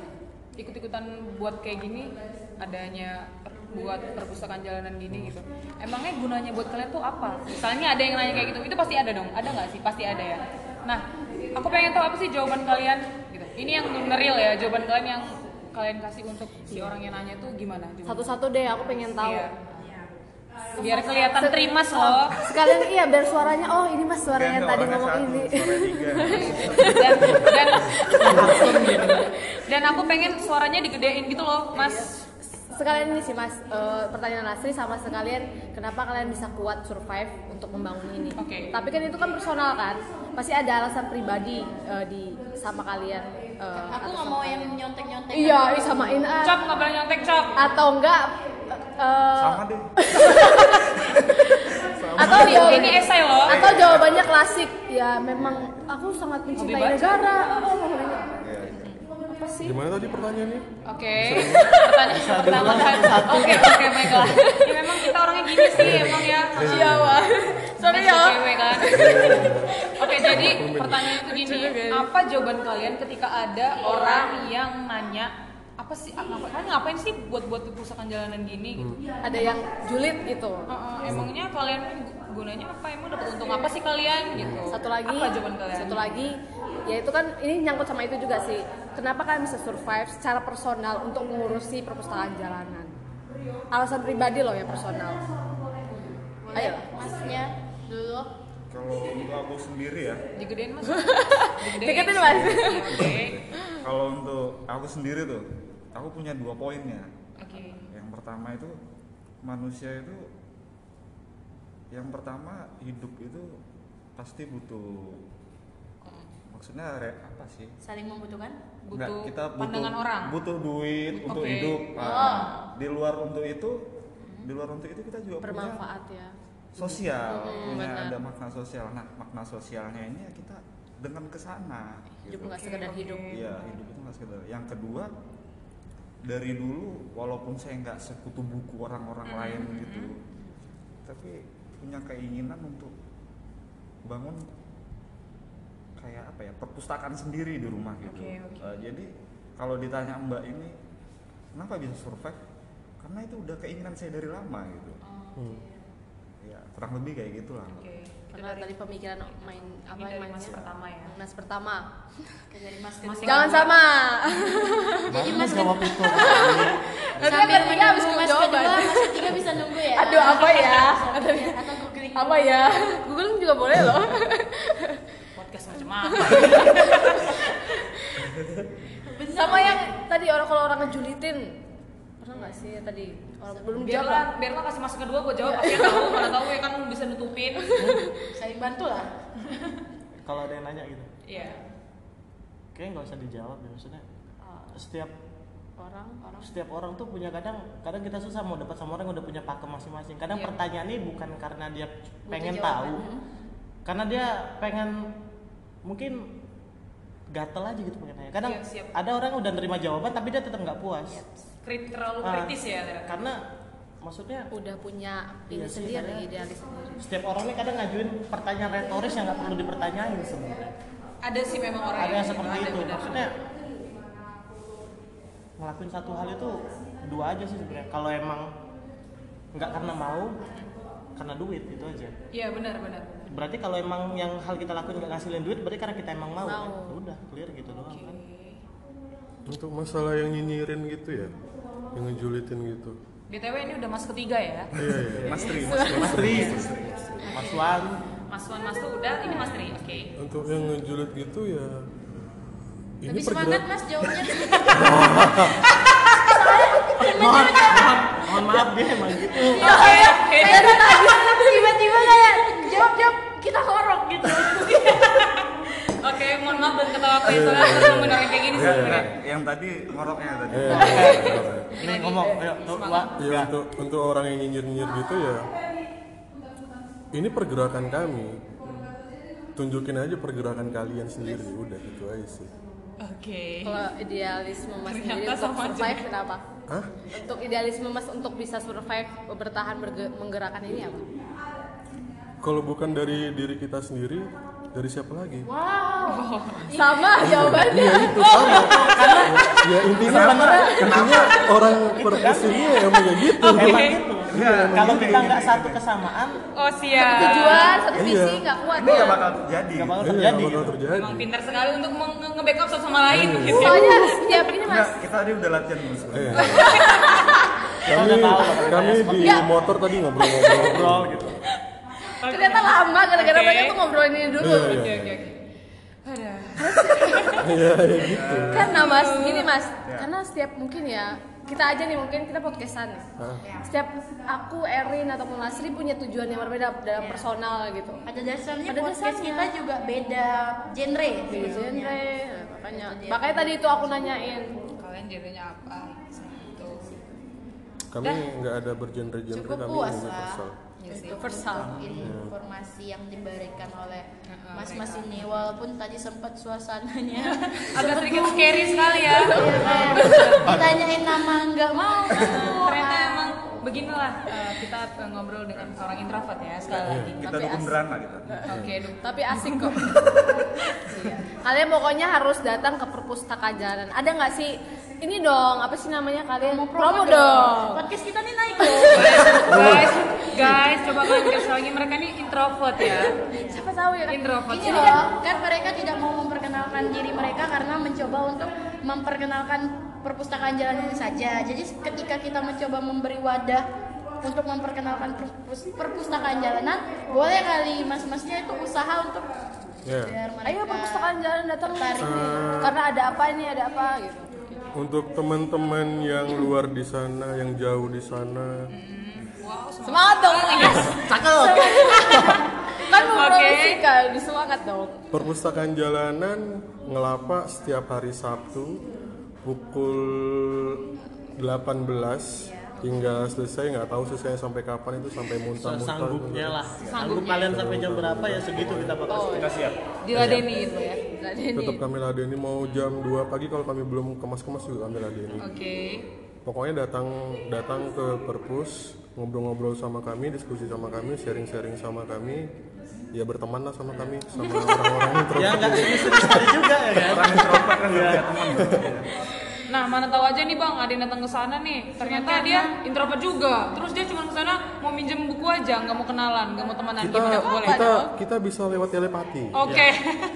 [SPEAKER 2] ikut-ikutan buat kayak gini adanya buat perpustakaan jalanan gini gitu. Emangnya gunanya buat kalian tuh apa? Misalnya ada yang nanya kayak gitu itu pasti ada dong. Ada nggak sih? Pasti ada ya. Nah aku pengen tahu apa sih jawaban kalian? Gitu. Ini yang real ya jawaban kalian yang kalian kasih untuk si orang yang nanya tuh gimana?
[SPEAKER 1] Satu-satu deh aku pengen tahu.
[SPEAKER 2] Iya. Biar kelihatan trimas loh.
[SPEAKER 1] Sekalian iya biar suaranya oh ini mas suara yang tadi ngomong ini.
[SPEAKER 2] dan dan dan aku pengen suaranya digedein gitu loh mas.
[SPEAKER 1] Sekalian ini sih mas eh, pertanyaan asli sama sekalian kenapa kalian bisa kuat survive untuk membangun ini?
[SPEAKER 2] Oke.
[SPEAKER 1] tapi kan itu kan personal kan? Pasti ada alasan pribadi eh, di sama kalian eh,
[SPEAKER 3] aku nggak mau yang nyontek nyontek
[SPEAKER 1] iya ih, samain ah.
[SPEAKER 2] cop nggak boleh nyontek cop.
[SPEAKER 1] atau enggak eh,
[SPEAKER 6] sama deh.
[SPEAKER 1] Atau
[SPEAKER 2] ini, esai loh.
[SPEAKER 1] atau jawabannya klasik. Ya memang aku sangat mencintai negara. Oh,
[SPEAKER 6] Iya.
[SPEAKER 1] apa sih?
[SPEAKER 4] Gimana tadi pertanyaannya
[SPEAKER 2] Oke. Pertanyaan pertama kan. Oke, oke baiklah. Ya memang kita orangnya gini sih emang ya.
[SPEAKER 1] iya wah sorry ya
[SPEAKER 2] cewek kan. Oke, jadi pertanyaan itu gini, apa jawaban kalian ketika ada orang yang nanya apa sih apa kalian ngapain sih buat buat perpustakaan jalanan gini gitu?
[SPEAKER 1] Ada yang julid gitu.
[SPEAKER 2] Heeh, emangnya kalian gunanya apa? Emang dapat untung apa sih kalian gitu?
[SPEAKER 1] Satu lagi
[SPEAKER 2] apa jawaban kalian?
[SPEAKER 1] satu lagi ya itu kan ini nyangkut sama itu juga sih. Kenapa kalian bisa survive secara personal untuk mengurusi perpustakaan jalanan? Alasan pribadi loh ya personal. Ayo.
[SPEAKER 3] Masnya dulu.
[SPEAKER 6] Kalau untuk aku sendiri ya.
[SPEAKER 2] Digedein mas.
[SPEAKER 1] Deketin, Mas.
[SPEAKER 2] oke.
[SPEAKER 6] Kalau untuk aku sendiri tuh aku punya dua poinnya
[SPEAKER 2] oke.
[SPEAKER 6] Yang pertama itu manusia itu yang pertama hidup itu pasti butuh maksudnya re, apa sih?
[SPEAKER 3] Saling membutuhkan?
[SPEAKER 2] Butuh
[SPEAKER 6] kita butuh
[SPEAKER 2] pandangan orang?
[SPEAKER 6] butuh duit untuk
[SPEAKER 2] Oke.
[SPEAKER 6] hidup. Nah,
[SPEAKER 3] Oh.
[SPEAKER 6] di luar untuk itu di luar untuk itu kita juga punya
[SPEAKER 1] bermanfaat ya.
[SPEAKER 6] sosial.
[SPEAKER 1] Hmm,
[SPEAKER 6] punya
[SPEAKER 1] benar.
[SPEAKER 6] ada makna sosial. Nah makna sosialnya ini ya kita dengan ke sana
[SPEAKER 1] hidup
[SPEAKER 6] gitu.
[SPEAKER 1] nggak sekedar hidup.
[SPEAKER 6] Iya, hidup itu nggak sekedar. Yang kedua, dari dulu walaupun saya nggak sekutu buku orang-orang
[SPEAKER 1] Hmm,
[SPEAKER 6] lain gitu, tapi punya keinginan untuk bangun kayak apa ya perpustakaan sendiri di rumah gitu.
[SPEAKER 2] Oke, oke.
[SPEAKER 6] Eh, jadi kalau ditanya Mbak ini kenapa bisa survive? Karena itu udah keinginan saya dari lama gitu.
[SPEAKER 4] Hmm.
[SPEAKER 6] Ya kurang lebih kayak gitulah.
[SPEAKER 2] oke
[SPEAKER 1] karena tadi pemikiran main apa
[SPEAKER 2] dari
[SPEAKER 1] yang
[SPEAKER 2] mas
[SPEAKER 1] mainnya?
[SPEAKER 2] pertama ya?
[SPEAKER 1] Mas pertama.
[SPEAKER 3] Dari mas
[SPEAKER 2] Mas
[SPEAKER 3] kedua.
[SPEAKER 1] Jangan sama.
[SPEAKER 3] Jadi mas
[SPEAKER 5] jawab itu
[SPEAKER 1] Nanti habis
[SPEAKER 3] menunggu mas kedua mas ketiga bisa nunggu ya?
[SPEAKER 1] Aduh apa ya?
[SPEAKER 3] Atau googling
[SPEAKER 1] apa ya? Googling juga boleh loh.
[SPEAKER 2] Podcast macam apa?
[SPEAKER 1] Sama yang tadi orang kalau orang ngejulitin pernah nggak sih tadi belum jawab
[SPEAKER 2] biarlah biarlah kasih masa kedua gue jawab. Pasti tahu mana tahu ya kan bisa nutupin.
[SPEAKER 3] Saling bantu lah.
[SPEAKER 5] Kalau ada yang nanya gitu?
[SPEAKER 2] Iya.
[SPEAKER 5] Kayaknya nggak usah dijawab ya maksudnya setiap
[SPEAKER 1] orang orang.
[SPEAKER 5] setiap orang tuh punya kadang kadang kita susah mau dapat sama orang yang udah punya pakem masing-masing. Kadang
[SPEAKER 2] Iya.
[SPEAKER 5] pertanyaannya bukan karena dia pengen
[SPEAKER 3] jawaban.
[SPEAKER 5] tahu karena dia pengen mungkin gatel aja gitu pengen nanya. Kadang
[SPEAKER 2] Iya, siap.
[SPEAKER 5] ada orang udah nerima jawaban tapi dia tetap nggak puas
[SPEAKER 2] Krit, terlalu
[SPEAKER 5] Ah,
[SPEAKER 2] kritis ya
[SPEAKER 5] karena maksudnya
[SPEAKER 1] udah punya ini
[SPEAKER 5] Iya
[SPEAKER 1] sendiri
[SPEAKER 5] karena-
[SPEAKER 1] idealis sendiri.
[SPEAKER 5] setiap orang ini kadang ngajuin pertanyaan retoris yang nggak perlu dipertanyain sebenarnya.
[SPEAKER 2] Ada sih memang orang
[SPEAKER 5] ada yang seperti
[SPEAKER 2] ada,
[SPEAKER 5] itu.
[SPEAKER 2] benar.
[SPEAKER 5] maksudnya ngelakuin satu hal itu dua aja sih sebenarnya. Kalau emang nggak karena mau karena duit itu aja.
[SPEAKER 2] Iya benar benar.
[SPEAKER 5] Berarti kalau emang yang hal kita lakuin nggak ngasilin duit berarti karena kita emang mau,
[SPEAKER 1] Mau.
[SPEAKER 5] kan? udah clear gitu doang. Kan
[SPEAKER 4] untuk masalah yang nyinyirin gitu ya yang ngejulitin gitu
[SPEAKER 2] BTW ini udah mas ketiga ya.
[SPEAKER 4] Iya, iya, iya.
[SPEAKER 6] Mas Tri, Mas Tri.
[SPEAKER 5] Mas Wan,
[SPEAKER 2] Mas Wan Mas tuh udah, ini Mas Tri. Oke.
[SPEAKER 4] Untuk yang ngejulit gitu ya ini
[SPEAKER 3] Lebih semangat
[SPEAKER 4] pergerak
[SPEAKER 3] mas jawabnya.
[SPEAKER 5] mohon, mohon, mohon maaf dia emang gitu.
[SPEAKER 2] Oke, oke.
[SPEAKER 3] Tiba-tiba kayak jawab jawab kita horok gitu.
[SPEAKER 2] Oke, mohon maaf dan ketawa aku itu bener kayak gini
[SPEAKER 6] Ya,
[SPEAKER 2] sebenarnya.
[SPEAKER 6] yang tadi ngoroknya tadi.
[SPEAKER 4] Iya,
[SPEAKER 5] Ini ngomong, ayo,
[SPEAKER 4] ya untuk untuk orang yang nyinyir-nyinyir gitu ya ini pergerakan kami tunjukin aja pergerakan kalian sendiri udah gitu aja sih
[SPEAKER 2] Oke.
[SPEAKER 1] Kalau idealisme Mas sendiri untuk
[SPEAKER 2] aja.
[SPEAKER 1] survive kenapa?
[SPEAKER 4] Hah?
[SPEAKER 1] Untuk idealisme Mas untuk bisa survive bertahan berge- menggerakkan ini apa?
[SPEAKER 4] kalau bukan dari diri kita sendiri dari siapa lagi
[SPEAKER 1] Sama jawabannya.
[SPEAKER 4] Iya itu sama karena ya intinya intinya orang purpose ini ya emang kayak gitu
[SPEAKER 5] Emang gitu. Kalau kita nggak satu kesamaan,
[SPEAKER 2] Oh siap.
[SPEAKER 1] Tujuan satu
[SPEAKER 4] Iya.
[SPEAKER 1] visi nggak kuat
[SPEAKER 6] Ini
[SPEAKER 1] ya.
[SPEAKER 6] nggak bakal terjadi.
[SPEAKER 5] nggak bakal
[SPEAKER 4] Iya,
[SPEAKER 5] terjadi.
[SPEAKER 4] bakal
[SPEAKER 5] gitu.
[SPEAKER 4] terjadi
[SPEAKER 2] Emang pintar sekali untuk nge-backup satu sama lain.
[SPEAKER 4] Iya.
[SPEAKER 2] gitu.
[SPEAKER 1] Soalnya setiap ini Mas
[SPEAKER 6] kita tadi udah latihan dulu
[SPEAKER 4] Iya.
[SPEAKER 6] sebenarnya.
[SPEAKER 4] kami kami di motor tadi ngobrol-ngobrol
[SPEAKER 5] Ngobrol
[SPEAKER 1] ternyata lama gara-gara
[SPEAKER 2] Oke.
[SPEAKER 1] mereka tuh ngobrolin ini dulu.
[SPEAKER 4] Iya,
[SPEAKER 2] Oke
[SPEAKER 4] iya.
[SPEAKER 2] oke oke. Ada.
[SPEAKER 4] Iya, iya, gitu.
[SPEAKER 1] Karena Mas, gini Mas, karena setiap mungkin ya kita aja nih mungkin kita podcastan nih. Setiap aku Erin ataupun Lasri punya tujuan yang berbeda dalam personal gitu.
[SPEAKER 3] Pada dasarnya
[SPEAKER 1] Pada
[SPEAKER 3] podcast
[SPEAKER 1] dasarnya.
[SPEAKER 3] kita juga beda genre.
[SPEAKER 1] Beda genre, makanya makanya tadi itu aku nanyain.
[SPEAKER 2] Kalian jadinya apa? Gitu.
[SPEAKER 4] kami nggak ada bergenre-genre
[SPEAKER 3] Cukup
[SPEAKER 4] kami
[SPEAKER 3] puas
[SPEAKER 4] universal
[SPEAKER 3] lah.
[SPEAKER 1] Universal.
[SPEAKER 3] informasi yang diberikan oleh mas-mas ini walaupun tadi sempat suasananya
[SPEAKER 2] Agak sedikit scary sekali ya.
[SPEAKER 3] Iya, kayak ditanyain nama nggak mau
[SPEAKER 2] Ternyata emang beginilah eh, kita eh, ngobrol dengan orang introvert ya sekali lagi.
[SPEAKER 6] Kita
[SPEAKER 1] Tapi
[SPEAKER 6] dukung kita.
[SPEAKER 2] Oke.
[SPEAKER 1] Tapi asik kok. Iya. Kalian pokoknya harus datang ke perpustakaan jalanan. Ada nggak sih? Ini dong, apa sih namanya kalian? Promo, dong.
[SPEAKER 3] podcast kita nih naik loh
[SPEAKER 2] lagi mereka ini introvert ya.
[SPEAKER 1] Siapa tahu ya kan?
[SPEAKER 2] Introvert.
[SPEAKER 3] Ini kan, kan mereka tidak mau memperkenalkan diri mereka karena mencoba untuk memperkenalkan perpustakaan jalanan ini saja. Jadi ketika kita mencoba memberi wadah untuk memperkenalkan perpus- perpustakaan jalanan, boleh kali mas-masnya itu usaha untuk
[SPEAKER 4] ya
[SPEAKER 3] biar mereka
[SPEAKER 1] Ayo perpustakaan jalanan datang
[SPEAKER 3] tertarik.
[SPEAKER 1] Karena ada apa ini, ada apa gitu.
[SPEAKER 4] untuk teman-teman yang luar di sana yang jauh di sana
[SPEAKER 1] Semangat dong, Mas.
[SPEAKER 5] Cakep.
[SPEAKER 1] kan mau
[SPEAKER 2] Oke.
[SPEAKER 1] promosi kan, disemangat dong.
[SPEAKER 4] perpustakaan jalanan ngelapa setiap hari Sabtu pukul 18 hingga selesai nggak tahu selesai sampai kapan itu sampai muntah-muntah
[SPEAKER 5] Sanggupnya lah. Sanggup kalian sampai jam berapa ya segitu kita bakal
[SPEAKER 6] Kita siap.
[SPEAKER 2] Diladeni itu ya.
[SPEAKER 4] tetap kami ladeni mau jam 2 pagi kalau kami belum kemas-kemas juga kami ladeni
[SPEAKER 2] Oke.
[SPEAKER 4] pokoknya datang datang ke perpus ngobrol-ngobrol sama kami diskusi sama kami sharing-sharing sama kami ya berteman lah sama kami sama orang-orang yang terus
[SPEAKER 5] Ya nggak juga ya kan.
[SPEAKER 6] Orang introvert kan teman.
[SPEAKER 2] Nah, mana tahu aja nih Bang, ada yang datang ke sana nih. Ternyata dia introvert juga. Terus dia cuma ke sana mau minjem buku aja, nggak mau kenalan, nggak mau temenan.
[SPEAKER 4] kita
[SPEAKER 2] Gimana? Boleh.
[SPEAKER 4] kita kita bisa lewat telepati
[SPEAKER 2] Oke.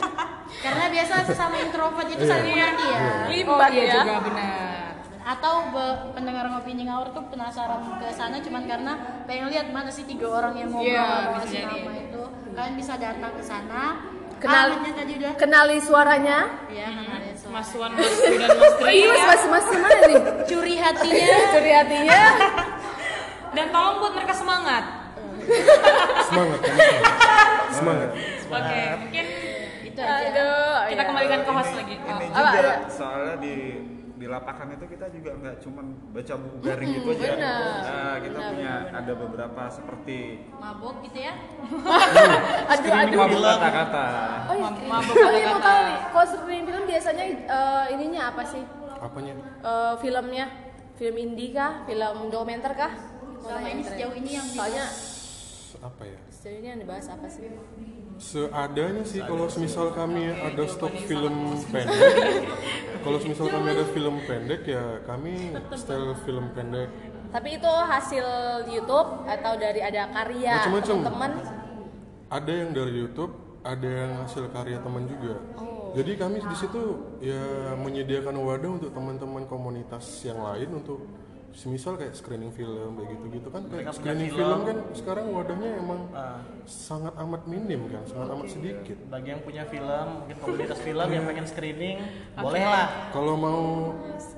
[SPEAKER 3] Karena biasa sesama introvert itu saling mengerti ya.
[SPEAKER 2] Oh
[SPEAKER 1] Limbat
[SPEAKER 2] iya
[SPEAKER 1] ya.
[SPEAKER 2] juga benar.
[SPEAKER 3] Atau be- pendengar ngopi ngawur tuh penasaran ke sana cuman karena pengen lihat mana sih tiga orang yang ngobrol
[SPEAKER 2] Iya, bisa
[SPEAKER 3] sih
[SPEAKER 2] jadi.
[SPEAKER 3] nama itu. Kalian bisa datang ke sana.
[SPEAKER 1] Kenal-
[SPEAKER 3] Alamatnya tadi udah.
[SPEAKER 1] Kenali suaranya.
[SPEAKER 3] Ya, kenalin semua.
[SPEAKER 2] Mas Wan, Mas dan Mas Tri.
[SPEAKER 1] Iya, mas,
[SPEAKER 2] ya.
[SPEAKER 1] mas, mas, mana nih?
[SPEAKER 3] Curi hatinya.
[SPEAKER 1] Curi hatinya.
[SPEAKER 2] Dan tolong buat mereka semangat.
[SPEAKER 4] semangat kami semangat. semangat
[SPEAKER 2] Oke, mungkin
[SPEAKER 3] itu aja.
[SPEAKER 1] Aduh,
[SPEAKER 2] kita
[SPEAKER 1] iya.
[SPEAKER 2] kembalikan ke host lagi.
[SPEAKER 6] Ini
[SPEAKER 2] Oh,
[SPEAKER 6] juga soalnya di di lapangan itu kita juga nggak cuman baca buku garing gitu aja.
[SPEAKER 1] benar.
[SPEAKER 6] Nah, kita punya ada beberapa seperti
[SPEAKER 3] Mabok gitu ya.
[SPEAKER 1] Aduh,
[SPEAKER 6] screening
[SPEAKER 1] aduh.
[SPEAKER 6] mabuk kata-kata.
[SPEAKER 1] Oh iya, oh, iya, mau
[SPEAKER 2] kata-kata.
[SPEAKER 1] Kalau screening film biasanya eh, ininya apa sih?
[SPEAKER 4] apanya
[SPEAKER 1] Eh, filmnya? Film indie kah? Film dokumenter kah?
[SPEAKER 3] Selama ini sejauh ini yang
[SPEAKER 1] Soalnya
[SPEAKER 4] apa ya
[SPEAKER 1] sejauh ini yang dibahas apa sih?
[SPEAKER 4] Seadanya sih kalau misal kami ada stok film pendek. Kalau misal kami ada film pendek ya kami style film pendek.
[SPEAKER 1] Tapi itu hasil YouTube atau dari ada karya teman-teman?
[SPEAKER 4] ada yang dari YouTube ada yang hasil karya teman juga. Jadi kami di situ ya menyediakan wadah untuk teman-teman komunitas yang lain untuk semisal kayak screening film kayak gitu-gitu kan kayak
[SPEAKER 5] Mereka
[SPEAKER 4] screening
[SPEAKER 5] film.
[SPEAKER 4] film kan sekarang wadahnya emang
[SPEAKER 5] Ah.
[SPEAKER 4] sangat amat minim kan sangat amat sedikit.
[SPEAKER 5] Bagi yang punya film mungkin komunitas film yang pengen screening boleh lah.
[SPEAKER 4] Kalau mau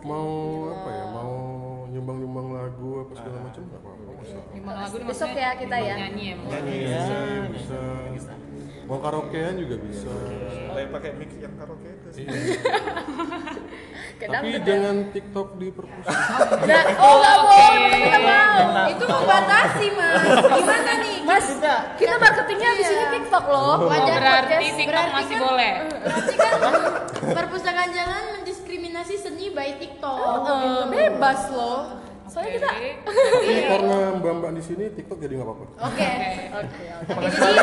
[SPEAKER 4] mau apa ya mau nyumbang-nyumbang lagu apa segala
[SPEAKER 5] Ah.
[SPEAKER 4] macam nggak apa-apa
[SPEAKER 1] Besok
[SPEAKER 2] maksudnya
[SPEAKER 1] ya kita ya.
[SPEAKER 2] nyumbang nyanyi ya
[SPEAKER 4] Iya,
[SPEAKER 5] ya
[SPEAKER 4] bisa mau karaokean juga bisa
[SPEAKER 6] Tapi pakai mic yang karaoke itu sih.
[SPEAKER 1] Kedang
[SPEAKER 4] tapi jangan TikTok di perpustakaan
[SPEAKER 1] Nah, oh nggak mau, kita mau.
[SPEAKER 3] Itu membatasi mas. Gimana nih?
[SPEAKER 1] Mas, kita marketingnya di sini TikTok loh.
[SPEAKER 2] Oh,
[SPEAKER 3] Wajar
[SPEAKER 2] berarti
[SPEAKER 3] podcast.
[SPEAKER 2] TikTok
[SPEAKER 3] Berarti
[SPEAKER 2] masih
[SPEAKER 3] kan-
[SPEAKER 2] boleh.
[SPEAKER 3] Berarti kan perpustakaan jalan mendiskriminasi seni by TikTok.
[SPEAKER 1] Eh, bebas loh. Soalnya kita
[SPEAKER 2] Oke.
[SPEAKER 4] tapi karena mbak-mbak di sini TikTok jadi nggak apa-apa
[SPEAKER 3] Oke.
[SPEAKER 1] Oke, oke.
[SPEAKER 3] Jadi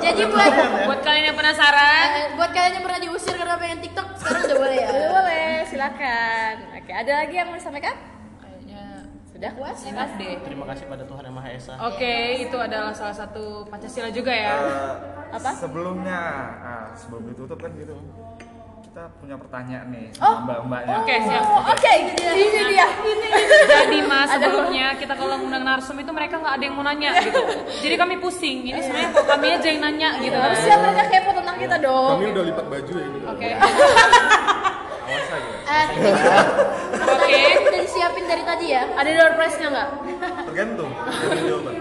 [SPEAKER 3] jadi buat
[SPEAKER 2] Buat kalian yang penasaran,
[SPEAKER 3] eh, buat kalian yang pernah diusir karena pengen TikTok sekarang udah boleh ya.
[SPEAKER 1] Boleh, boleh, silakan. Oke, ada lagi yang mau disampaikan?
[SPEAKER 2] kayaknya
[SPEAKER 1] Sudah puas?
[SPEAKER 2] enough deh.
[SPEAKER 5] terima kasih pada Tuhan yang Maha Esa
[SPEAKER 2] Oke, itu adalah salah satu Pancasila juga ya.
[SPEAKER 6] Eh,
[SPEAKER 1] Apa?
[SPEAKER 6] Sebelumnya, ah, sebelum ditutup kan gitu. Kita punya pertanyaan nih
[SPEAKER 1] Oh.
[SPEAKER 6] mbak-mbaknya.
[SPEAKER 2] Oke, siap.
[SPEAKER 1] Oke, ini dia. Ini
[SPEAKER 2] Jadi mas sebelumnya kita kalau ngundang narsum itu mereka nggak ada yang mau nanya gitu. Jadi kami pusing. Ini sebenarnya kok kami aja yang nanya gitu.
[SPEAKER 1] harusnya mereka kepo tentang kita dong.
[SPEAKER 4] kami udah lipat baju ya ini
[SPEAKER 2] Oke.
[SPEAKER 6] Awas aja.
[SPEAKER 3] Eh,
[SPEAKER 2] Oke.
[SPEAKER 3] udah disiapin dari tadi ya.
[SPEAKER 1] Ada door prize-nya nggak?
[SPEAKER 6] Tergantung.
[SPEAKER 2] Oke,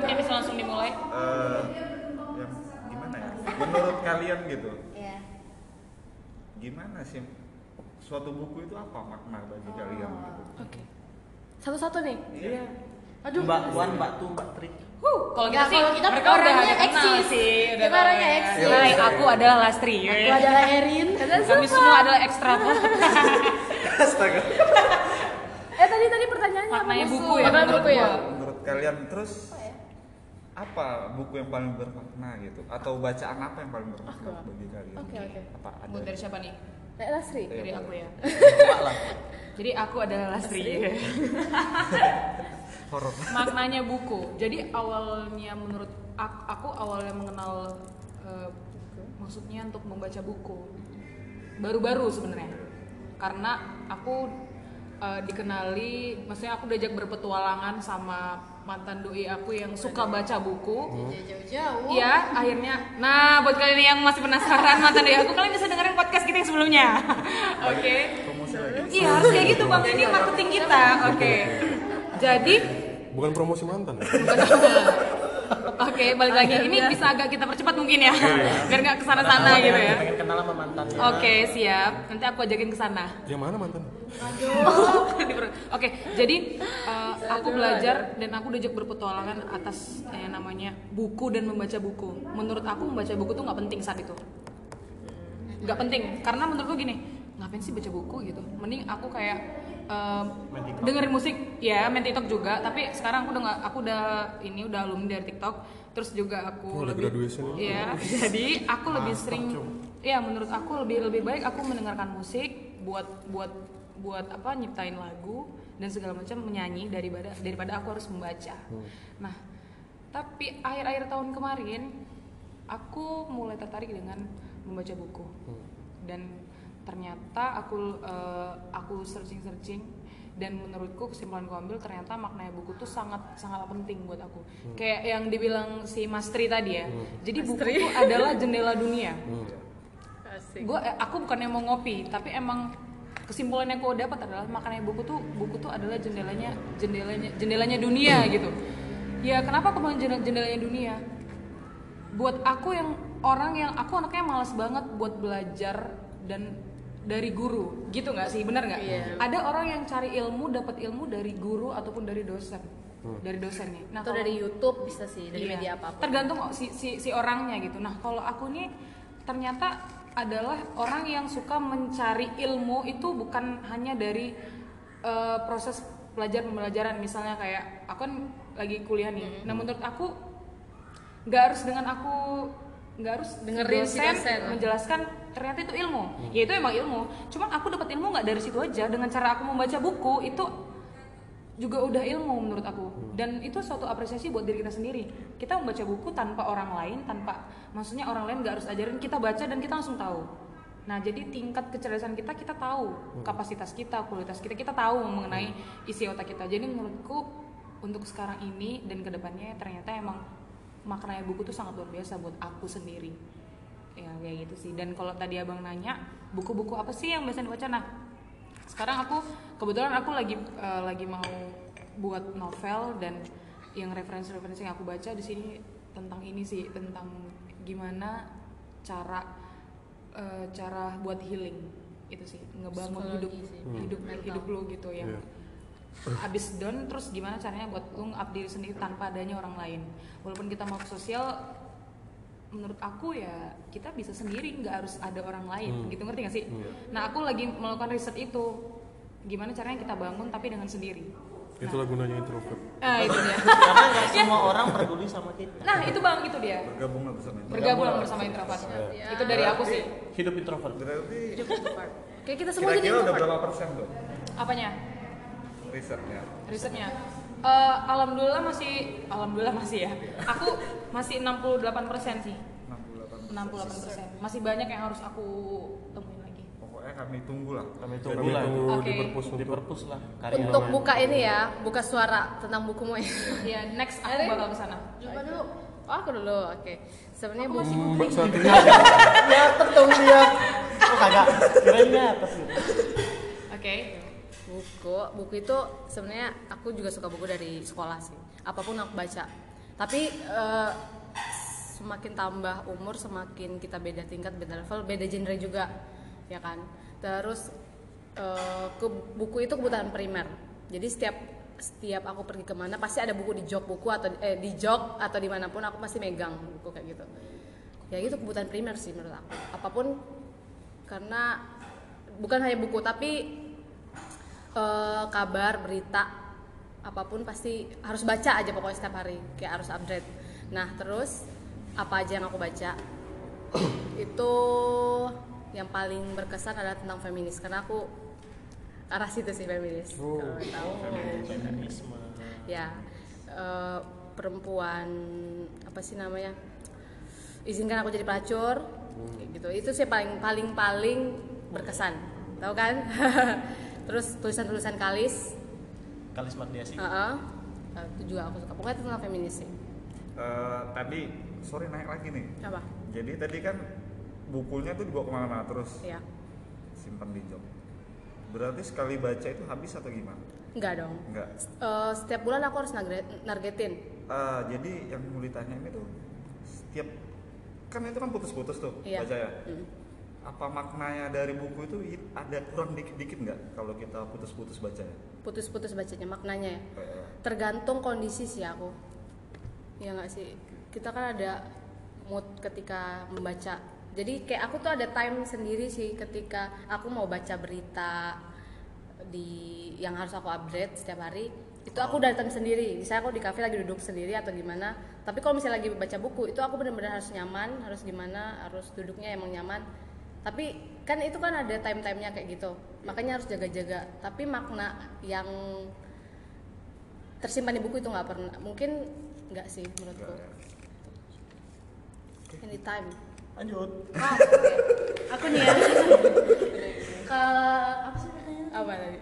[SPEAKER 2] mungkin bisa langsung dimulai.
[SPEAKER 6] Eh, yang gimana ya? Menurut kalian gitu,
[SPEAKER 3] Iya.
[SPEAKER 6] Gimana sih suatu buku itu apa makna bagi kalian gitu?
[SPEAKER 1] Oke. Satu-satu nih.
[SPEAKER 6] Iya.
[SPEAKER 3] Aduh.
[SPEAKER 5] Mbak Wan, Mbak Tu, Mbak Tri
[SPEAKER 2] Huh, kalau kita
[SPEAKER 3] Nggak,
[SPEAKER 2] sih
[SPEAKER 3] kalau kita
[SPEAKER 2] mereka udah
[SPEAKER 3] orangnya eksis.
[SPEAKER 2] sih.
[SPEAKER 3] Kita orangnya
[SPEAKER 2] ya.
[SPEAKER 3] eksis.
[SPEAKER 2] Hai, aku adalah Lastri.
[SPEAKER 3] Aku adalah Erin.
[SPEAKER 2] Kami semua adalah ekstrovert.
[SPEAKER 6] Astaga.
[SPEAKER 1] Eh tadi tadi pertanyaannya apa?
[SPEAKER 2] Maknanya buku ya,
[SPEAKER 1] Makna
[SPEAKER 2] menurut
[SPEAKER 1] buku ya.
[SPEAKER 6] Menurut kalian terus apa buku yang paling bermakna gitu? Atau bacaan apa yang paling bermakna bagi kalian?
[SPEAKER 1] Oke, oke.
[SPEAKER 6] Apa ada?
[SPEAKER 2] Buat dari siapa nih?
[SPEAKER 1] Nek Lasri.
[SPEAKER 6] Iya,
[SPEAKER 2] Dari aku ya. Jadi aku adalah Lastri.
[SPEAKER 6] Horor.
[SPEAKER 2] Maknanya buku. Jadi awalnya menurut aku, aku awalnya mengenal eh, maksudnya untuk membaca buku baru-baru sebenarnya. Karena aku eh, dikenali, maksudnya aku diajak berpetualangan sama mantan doi aku yang suka baca buku.
[SPEAKER 3] Jauh-jauh.
[SPEAKER 2] Iya, akhirnya. Nah, buat kalian yang masih penasaran mantan doi aku, kalian bisa dengerin podcast kita yang sebelumnya. Oke.
[SPEAKER 6] Promosi lagi.
[SPEAKER 2] Iya, harus kayak gitu bang. Ini marketing kita. Oke. Jadi,
[SPEAKER 4] bukan promosi mantan ya?
[SPEAKER 2] Oke balik lagi. Ini bisa agak kita percepat mungkin ya, biar nggak ke sana-sana gitu ya.
[SPEAKER 5] pengen kenal sama mantannya
[SPEAKER 2] Oke, siap. Nanti aku ajakin ke sana.
[SPEAKER 4] yang mana mantan
[SPEAKER 2] Oke, jadi eh, aku belajar dan aku diajak berpetualangan atas yang namanya buku dan membaca buku. Menurut aku membaca buku tuh nggak penting saat itu. Nggak penting, karena menurutku gini, ngapain sih baca buku gitu? Mending aku kayak eh, dengerin musik, ya main TikTok juga. Tapi sekarang aku udah nggak, aku udah ini udah alumni dari TikTok. Terus juga aku
[SPEAKER 4] Oh,
[SPEAKER 2] lebih,
[SPEAKER 4] graduation ya?
[SPEAKER 2] Iya, jadi aku lebih sering, ya menurut aku lebih lebih baik aku mendengarkan musik buat buat buat apa nyiptain lagu dan segala macam menyanyi daripada daripada aku harus membaca. Nah, tapi akhir-akhir tahun kemarin aku mulai tertarik dengan membaca buku dan ternyata aku eh, aku searching searching dan menurutku kesimpulan gue ambil ternyata maknanya buku tuh sangat sangat penting buat aku. Kayak yang dibilang si Mas Tri tadi ya. Jadi buku itu adalah jendela dunia. Gue aku bukan yang mau ngopi tapi emang kesimpulan yang gue dapat adalah maknanya buku tuh buku tuh adalah jendelanya jendelanya jendelanya dunia gitu. Ya kenapa aku bilang jendela- jendelanya dunia? Buat aku yang orang yang aku anaknya malas banget buat belajar dan dari guru. Gitu nggak sih? Benar nggak? Ada orang yang cari ilmu dapat ilmu dari guru ataupun dari dosen. Dari dosennya nah
[SPEAKER 1] Atau
[SPEAKER 2] kalau-
[SPEAKER 1] dari YouTube bisa sih, dari
[SPEAKER 2] Iya.
[SPEAKER 1] media apa pun.
[SPEAKER 2] Tergantung kok si, si si orangnya gitu. Nah, kalau aku nih ternyata adalah orang yang suka mencari ilmu itu bukan hanya dari eh, proses belajar pembelajaran. Misalnya kayak aku kan lagi kuliah nih. Nah, menurut aku nggak harus dengan aku nggak harus
[SPEAKER 1] Dengerin si dosen.
[SPEAKER 2] menjelaskan ternyata itu ilmu. Ya itu emang ilmu. Cuman aku dapat ilmu nggak dari situ aja dengan cara aku membaca buku itu juga udah ilmu menurut aku dan itu suatu apresiasi buat diri kita sendiri kita membaca buku tanpa orang lain tanpa maksudnya orang lain nggak harus ajarin kita baca dan kita langsung tahu Nah, jadi tingkat kecerdasan kita kita tahu,
[SPEAKER 4] Hmm.
[SPEAKER 2] kapasitas kita, kualitas kita kita tahu mengenai isi otak kita. Jadi menurutku untuk sekarang ini dan ke depannya ternyata emang maknanya buku tuh sangat luar biasa buat aku sendiri. Ya kayak gitu sih. Dan kalau tadi abang nanya buku-buku apa sih yang biasa dibaca? Nah, sekarang aku kebetulan aku lagi eh, lagi mau buat novel dan yang referensi-referensi yang aku baca di sini tentang ini sih tentang gimana cara eh, cara buat healing itu sih ngebangun
[SPEAKER 3] Psikologi
[SPEAKER 2] hidup
[SPEAKER 3] sih.
[SPEAKER 2] hidup hidup lo gitu yang
[SPEAKER 4] Iya.
[SPEAKER 2] Habis down terus gimana caranya buat lu up diri sendiri tanpa adanya orang lain? Walaupun kita mau ke sosial menurut aku ya kita bisa sendiri nggak harus ada orang lain.
[SPEAKER 4] Hmm.
[SPEAKER 2] gitu ngerti gak sih?
[SPEAKER 4] Iya.
[SPEAKER 2] nah aku lagi melakukan riset itu. Gimana caranya kita bangun tapi dengan sendiri?
[SPEAKER 4] Itulah gunanya introvert.
[SPEAKER 2] ah itu dia.
[SPEAKER 5] Karena nggak semua orang peduli sama kita.
[SPEAKER 2] nah itu bang itu dia.
[SPEAKER 6] Bergabunglah bersama ini
[SPEAKER 2] bergabung bersama introvert. Itu dari aku sih.
[SPEAKER 5] Hidup introvert.
[SPEAKER 6] berarti
[SPEAKER 1] Kayak kita semua jadi
[SPEAKER 6] kira-kira udah
[SPEAKER 1] introvert.
[SPEAKER 6] berapa persen tuh
[SPEAKER 2] apanya
[SPEAKER 6] risetnya
[SPEAKER 2] risetnya Eh, alhamdulillah masih alhamdulillah masih ya aku masih 68% sih
[SPEAKER 6] 68
[SPEAKER 2] 68% masih banyak yang harus aku temuin lagi
[SPEAKER 6] pokoknya kami tunggu lah
[SPEAKER 5] Kami
[SPEAKER 4] Kami
[SPEAKER 5] tunggu lah.
[SPEAKER 4] tunggu
[SPEAKER 2] Oke.
[SPEAKER 4] di perpus
[SPEAKER 5] Di
[SPEAKER 4] untuk
[SPEAKER 5] perpus lah. Karya
[SPEAKER 1] Untuk
[SPEAKER 5] namanya.
[SPEAKER 1] buka ini ya, buka suara tentang bukumu ya.
[SPEAKER 2] ya next aku bakal ke sana
[SPEAKER 3] Coba dulu.
[SPEAKER 1] Oh, aku dulu, oke. Sebenarnya buku
[SPEAKER 4] Mbak satunya
[SPEAKER 5] Ya dong dia. Oh kagak. Kirain atas
[SPEAKER 2] oke
[SPEAKER 1] buku buku itu sebenarnya aku juga suka buku dari sekolah sih. Apa pun aku baca. Tapi eh, semakin tambah umur semakin kita beda tingkat beda level beda genre juga ya kan? Terus eh, ke buku itu kebutuhan primer. Jadi setiap setiap aku pergi ke mana pasti ada buku di jok buku atau eh, di jok atau di mana pun aku pasti megang buku kayak gitu. Ya itu kebutuhan primer sih menurut aku. Apa pun karena bukan hanya buku tapi eh, kabar berita apa pun pasti harus baca aja pokoknya setiap hari kayak harus update. Nah terus apa aja yang aku baca? Itu yang paling berkesan adalah tentang feminis karena aku arah situ sih feminis.
[SPEAKER 4] Oh.
[SPEAKER 1] kalau tahu.
[SPEAKER 5] Feminisme.
[SPEAKER 1] ya eh, perempuan apa sih namanya izinkan aku jadi pelacur kayak gitu. Itu sih paling paling paling berkesan. Tahu kan terus tulisan-tulisan kalis.
[SPEAKER 5] Kalis Mardiasi.
[SPEAKER 1] Heeh. Eh, itu juga aku suka. Pokoknya itu tentang feminis sih.
[SPEAKER 6] Eh, tadi sorry naik lagi nih.
[SPEAKER 1] Apa?
[SPEAKER 6] Jadi tadi kan bukunya tuh dibawa ke mana-mana terus
[SPEAKER 1] ya
[SPEAKER 6] simpan di jok. Berarti sekali baca itu habis atau gimana?
[SPEAKER 1] Enggak dong.
[SPEAKER 6] Enggak
[SPEAKER 1] Eh, setiap bulan aku harus nargetin.
[SPEAKER 6] Eh, jadi yang mau ditanya ini tuh setiap kan itu kan putus-putus tuh
[SPEAKER 1] Iya.
[SPEAKER 6] baca ya?
[SPEAKER 1] Mm.
[SPEAKER 6] Apa maknanya dari buku itu ada kurang dikit-dikit nggak kalau kita putus-putus baca ya
[SPEAKER 1] putus-putus bacanya maknanya ya?
[SPEAKER 6] Eh,
[SPEAKER 1] tergantung kondisi sih aku. Ya nggak sih? Kita kan ada mood ketika membaca. Jadi kayak aku tuh ada time sendiri sih ketika aku mau baca berita di yang harus aku update setiap hari itu aku datang sendiri. Misalnya aku di kafe lagi duduk sendiri atau gimana tapi kalau misalnya lagi baca buku itu aku benar-benar harus nyaman harus gimana harus duduknya emang nyaman tapi kan itu kan ada time-timenya kayak gitu. Makanya harus jaga-jaga. Tapi makna yang tersimpan di buku itu nggak pernah. Mungkin nggak sih menurutku.
[SPEAKER 6] Nggak ya.
[SPEAKER 1] anytime.
[SPEAKER 5] Lanjut.
[SPEAKER 3] Aku nih ya. Kalau apa sih pertanyaannya?
[SPEAKER 1] apa tadi?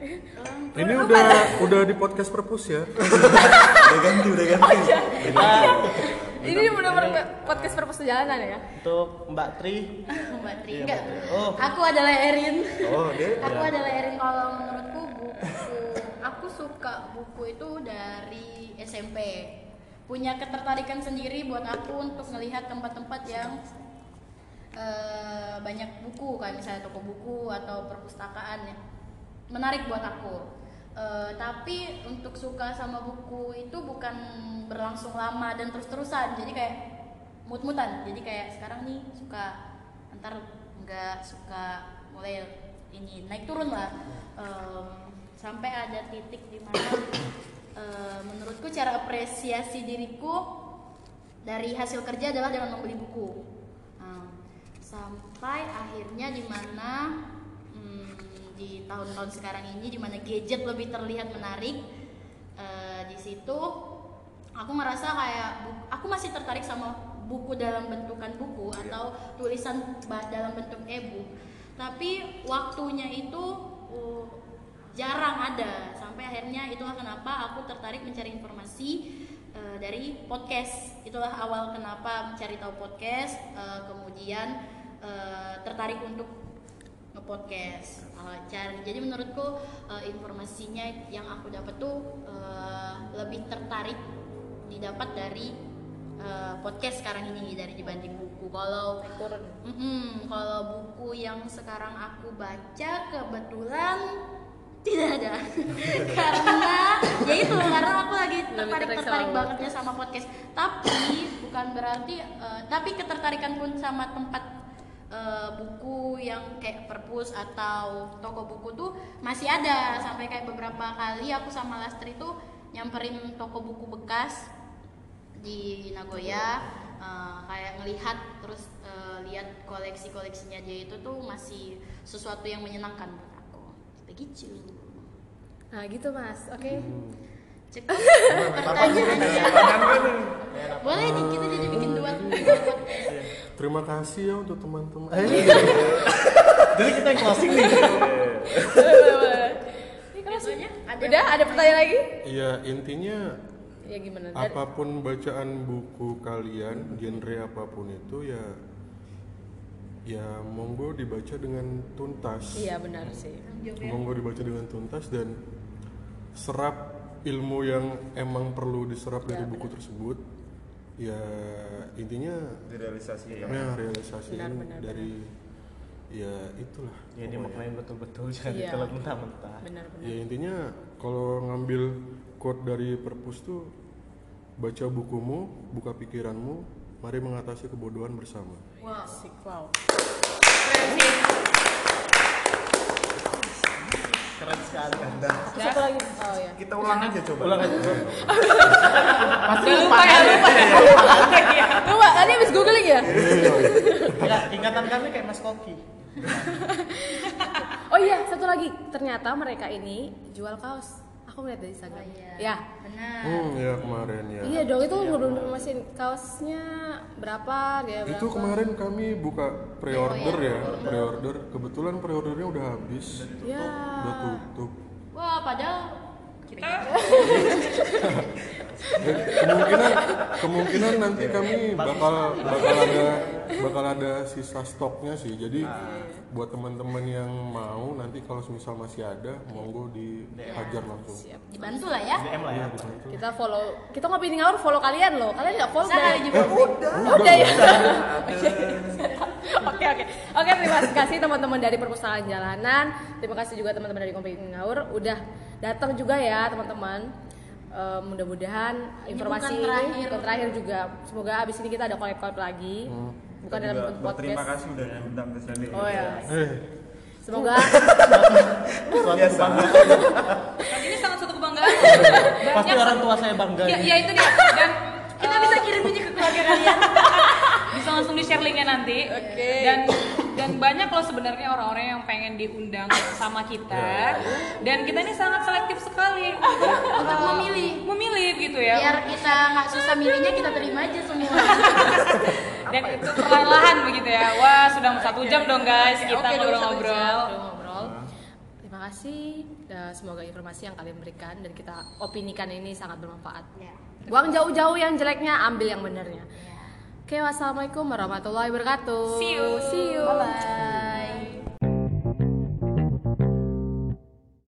[SPEAKER 4] Ini udah udah di podcast perpus ya.
[SPEAKER 6] udah ganti udah ganti
[SPEAKER 1] ini benar-benar podcast perpus perjalanan ya
[SPEAKER 5] Untuk Mbak Tri.
[SPEAKER 3] Mbak Tri enggak.
[SPEAKER 5] Oh.
[SPEAKER 3] Aku adalah Erin.
[SPEAKER 6] oh dia
[SPEAKER 3] Aku adalah Erin kalau menurutku buku aku suka buku itu dari SMP. Punya ketertarikan sendiri buat aku untuk melihat tempat-tempat yang eh, banyak buku kayak misalnya toko buku atau perpustakaan ya. Menarik buat aku. Eh, tapi untuk suka sama buku itu bukan berlangsung lama dan terus-terusan. Jadi kayak mut-mutan. Jadi kayak sekarang nih suka ntar nggak suka mulai ini naik turun lah Em, sampai ada titik di mana eh, menurutku cara apresiasi diriku dari hasil kerja adalah dengan membeli buku Em, sampai akhirnya di mana di tahun-tahun sekarang ini di mana gadget lebih terlihat menarik eh, di situ aku ngerasa kayak aku masih tertarik sama buku dalam bentukan buku atau tulisan dalam bentuk e-book. Tapi waktunya itu uh, jarang ada. Sampai akhirnya itulah kenapa aku tertarik mencari informasi uh, dari podcast. Itulah awal kenapa mencari tahu podcast uh, kemudian uh, tertarik untuk ngepodcast uh, cari. Jadi menurutku uh, informasinya yang aku dapat tuh uh, lebih tertarik didapat dari uh, podcast sekarang ini dari dibanding buku. Kalau Mm-mm, kalau buku yang sekarang aku baca kebetulan tidak ada. Karena ya itu karena aku lagi tertarik
[SPEAKER 1] tertarik
[SPEAKER 3] bangetnya sama podcast. Tapi bukan berarti eh, tapi ketertarikan pun sama tempat eh, buku yang kayak perpus atau toko buku tuh masih ada. Sampai kayak beberapa kali aku sama Lastri tuh nyamperin toko buku bekas di Nagoya eh, kayak ngelihat terus eh, lihat koleksi koleksinya dia itu tuh masih sesuatu yang menyenangkan buat aku. Begitu
[SPEAKER 1] nah gitu mas. Oke.
[SPEAKER 3] Cek- pertanyaannya. Boleh nih? Kita jadi bikin dua
[SPEAKER 4] Terima kasih ya untuk teman-teman.
[SPEAKER 5] Jadi kita yang closing nih.
[SPEAKER 1] Ini kan
[SPEAKER 3] biasanya ada
[SPEAKER 1] udah ada pertanyaan lagi?
[SPEAKER 4] Iya intinya
[SPEAKER 1] ya gimana? Apa
[SPEAKER 4] pun bacaan buku kalian, genre apa pun itu ya ya monggo dibaca dengan tuntas.
[SPEAKER 1] iya benar sih.
[SPEAKER 4] Monggo dibaca dengan tuntas dan serap ilmu yang emang perlu diserap dari buku tersebut. Ya intinya
[SPEAKER 6] direalisasikan
[SPEAKER 4] ya realisasiin
[SPEAKER 1] Benar, benar,
[SPEAKER 4] dari ya itulah.
[SPEAKER 5] Ya dimaknain betul-betul jangan
[SPEAKER 1] Iya.
[SPEAKER 5] ditelan mentah-mentah.
[SPEAKER 1] benar benar
[SPEAKER 4] Ya intinya kalau ngambil quote dari perpus tuh baca bukumu, buka pikiranmu, mari mengatasi kebodohan bersama.
[SPEAKER 3] wow
[SPEAKER 1] Asik, wow
[SPEAKER 5] Keren sekali.
[SPEAKER 1] satu lagi oh ya
[SPEAKER 6] kita ulang aja coba
[SPEAKER 5] Ulang aja.
[SPEAKER 2] Pasti lupa ya lupa ya.
[SPEAKER 1] coba tadi habis googling ya
[SPEAKER 5] Enggak, ingatan kami kayak Mas Koki.
[SPEAKER 1] oh iya satu lagi ternyata mereka ini jual kaos aku lihat dari Instagram
[SPEAKER 3] iya.
[SPEAKER 1] ya
[SPEAKER 3] benar
[SPEAKER 4] Hmm, ya kemarin ya.
[SPEAKER 1] iya dong itu belum mesin kaosnya berapa dia berapa
[SPEAKER 4] Itu kemarin kami buka pre-order ya, pre-order. Kebetulan pre-ordernya udah habis,
[SPEAKER 1] ya
[SPEAKER 4] udah tutup.
[SPEAKER 3] wah padahal
[SPEAKER 2] Kita
[SPEAKER 4] Kemungkinan kemungkinan nanti kami bakal bakal ada bakal ada sisa stoknya sih. Jadi buat teman-teman yang mau nanti kalau misal masih ada, monggo dihajar langsung.
[SPEAKER 1] siap.
[SPEAKER 3] Dibantu lah ya.
[SPEAKER 5] DM lah ya.
[SPEAKER 1] kita follow kita ngopi di ngawur follow kalian loh. Kalian nggak follow
[SPEAKER 3] Saya
[SPEAKER 1] berarti-
[SPEAKER 3] juga.
[SPEAKER 1] Udah. ya. Oke oke. Oke terima kasih teman-teman dari perpustakaan jalanan. Terima kasih juga teman-teman dari di ngawur. Udah datang juga ya teman-teman. Eh, mudah-mudahan
[SPEAKER 3] Ini
[SPEAKER 1] informasi
[SPEAKER 3] bukan
[SPEAKER 1] ini
[SPEAKER 3] terakhir.
[SPEAKER 1] bukan terakhir juga. Semoga abis ini kita ada collab-collab lagi bukan dalam bentuk
[SPEAKER 6] Terima
[SPEAKER 1] podcast
[SPEAKER 6] kasih udah diundang ke sini
[SPEAKER 1] oh ya
[SPEAKER 4] Eh,
[SPEAKER 1] semoga
[SPEAKER 6] biasa
[SPEAKER 2] ini sangat suatu kebanggaan.
[SPEAKER 5] Pasti orang tua saya bangga.
[SPEAKER 2] Ya,
[SPEAKER 5] ini.
[SPEAKER 2] ya itu dia. Dan
[SPEAKER 3] kita bisa kirim ini ke keluarga kalian
[SPEAKER 2] bisa langsung di share linknya nanti.
[SPEAKER 1] Oke.
[SPEAKER 2] Dan dan banyak loh sebenarnya orang-orang yang pengen diundang sama kita. Dan kita ini sangat selektif sekali untuk, uh,
[SPEAKER 3] memilih
[SPEAKER 2] memilih gitu ya.
[SPEAKER 3] biar kita nggak susah milihnya kita terima aja semua
[SPEAKER 2] Dan itu perlahan-lahan begitu ya. Wah sudah mau satu jam dong guys kita
[SPEAKER 1] dong, satu
[SPEAKER 2] ngobrol-ngobrol.
[SPEAKER 1] Terima kasih. Dan semoga informasi yang kalian berikan dan kita opinikan ini sangat bermanfaat.
[SPEAKER 3] Ya.
[SPEAKER 1] Buang jauh-jauh yang jeleknya, ambil yang benernya. Oke, wassalamualaikum warahmatullahi wabarakatuh.
[SPEAKER 2] See you.
[SPEAKER 1] See you. Bye bye.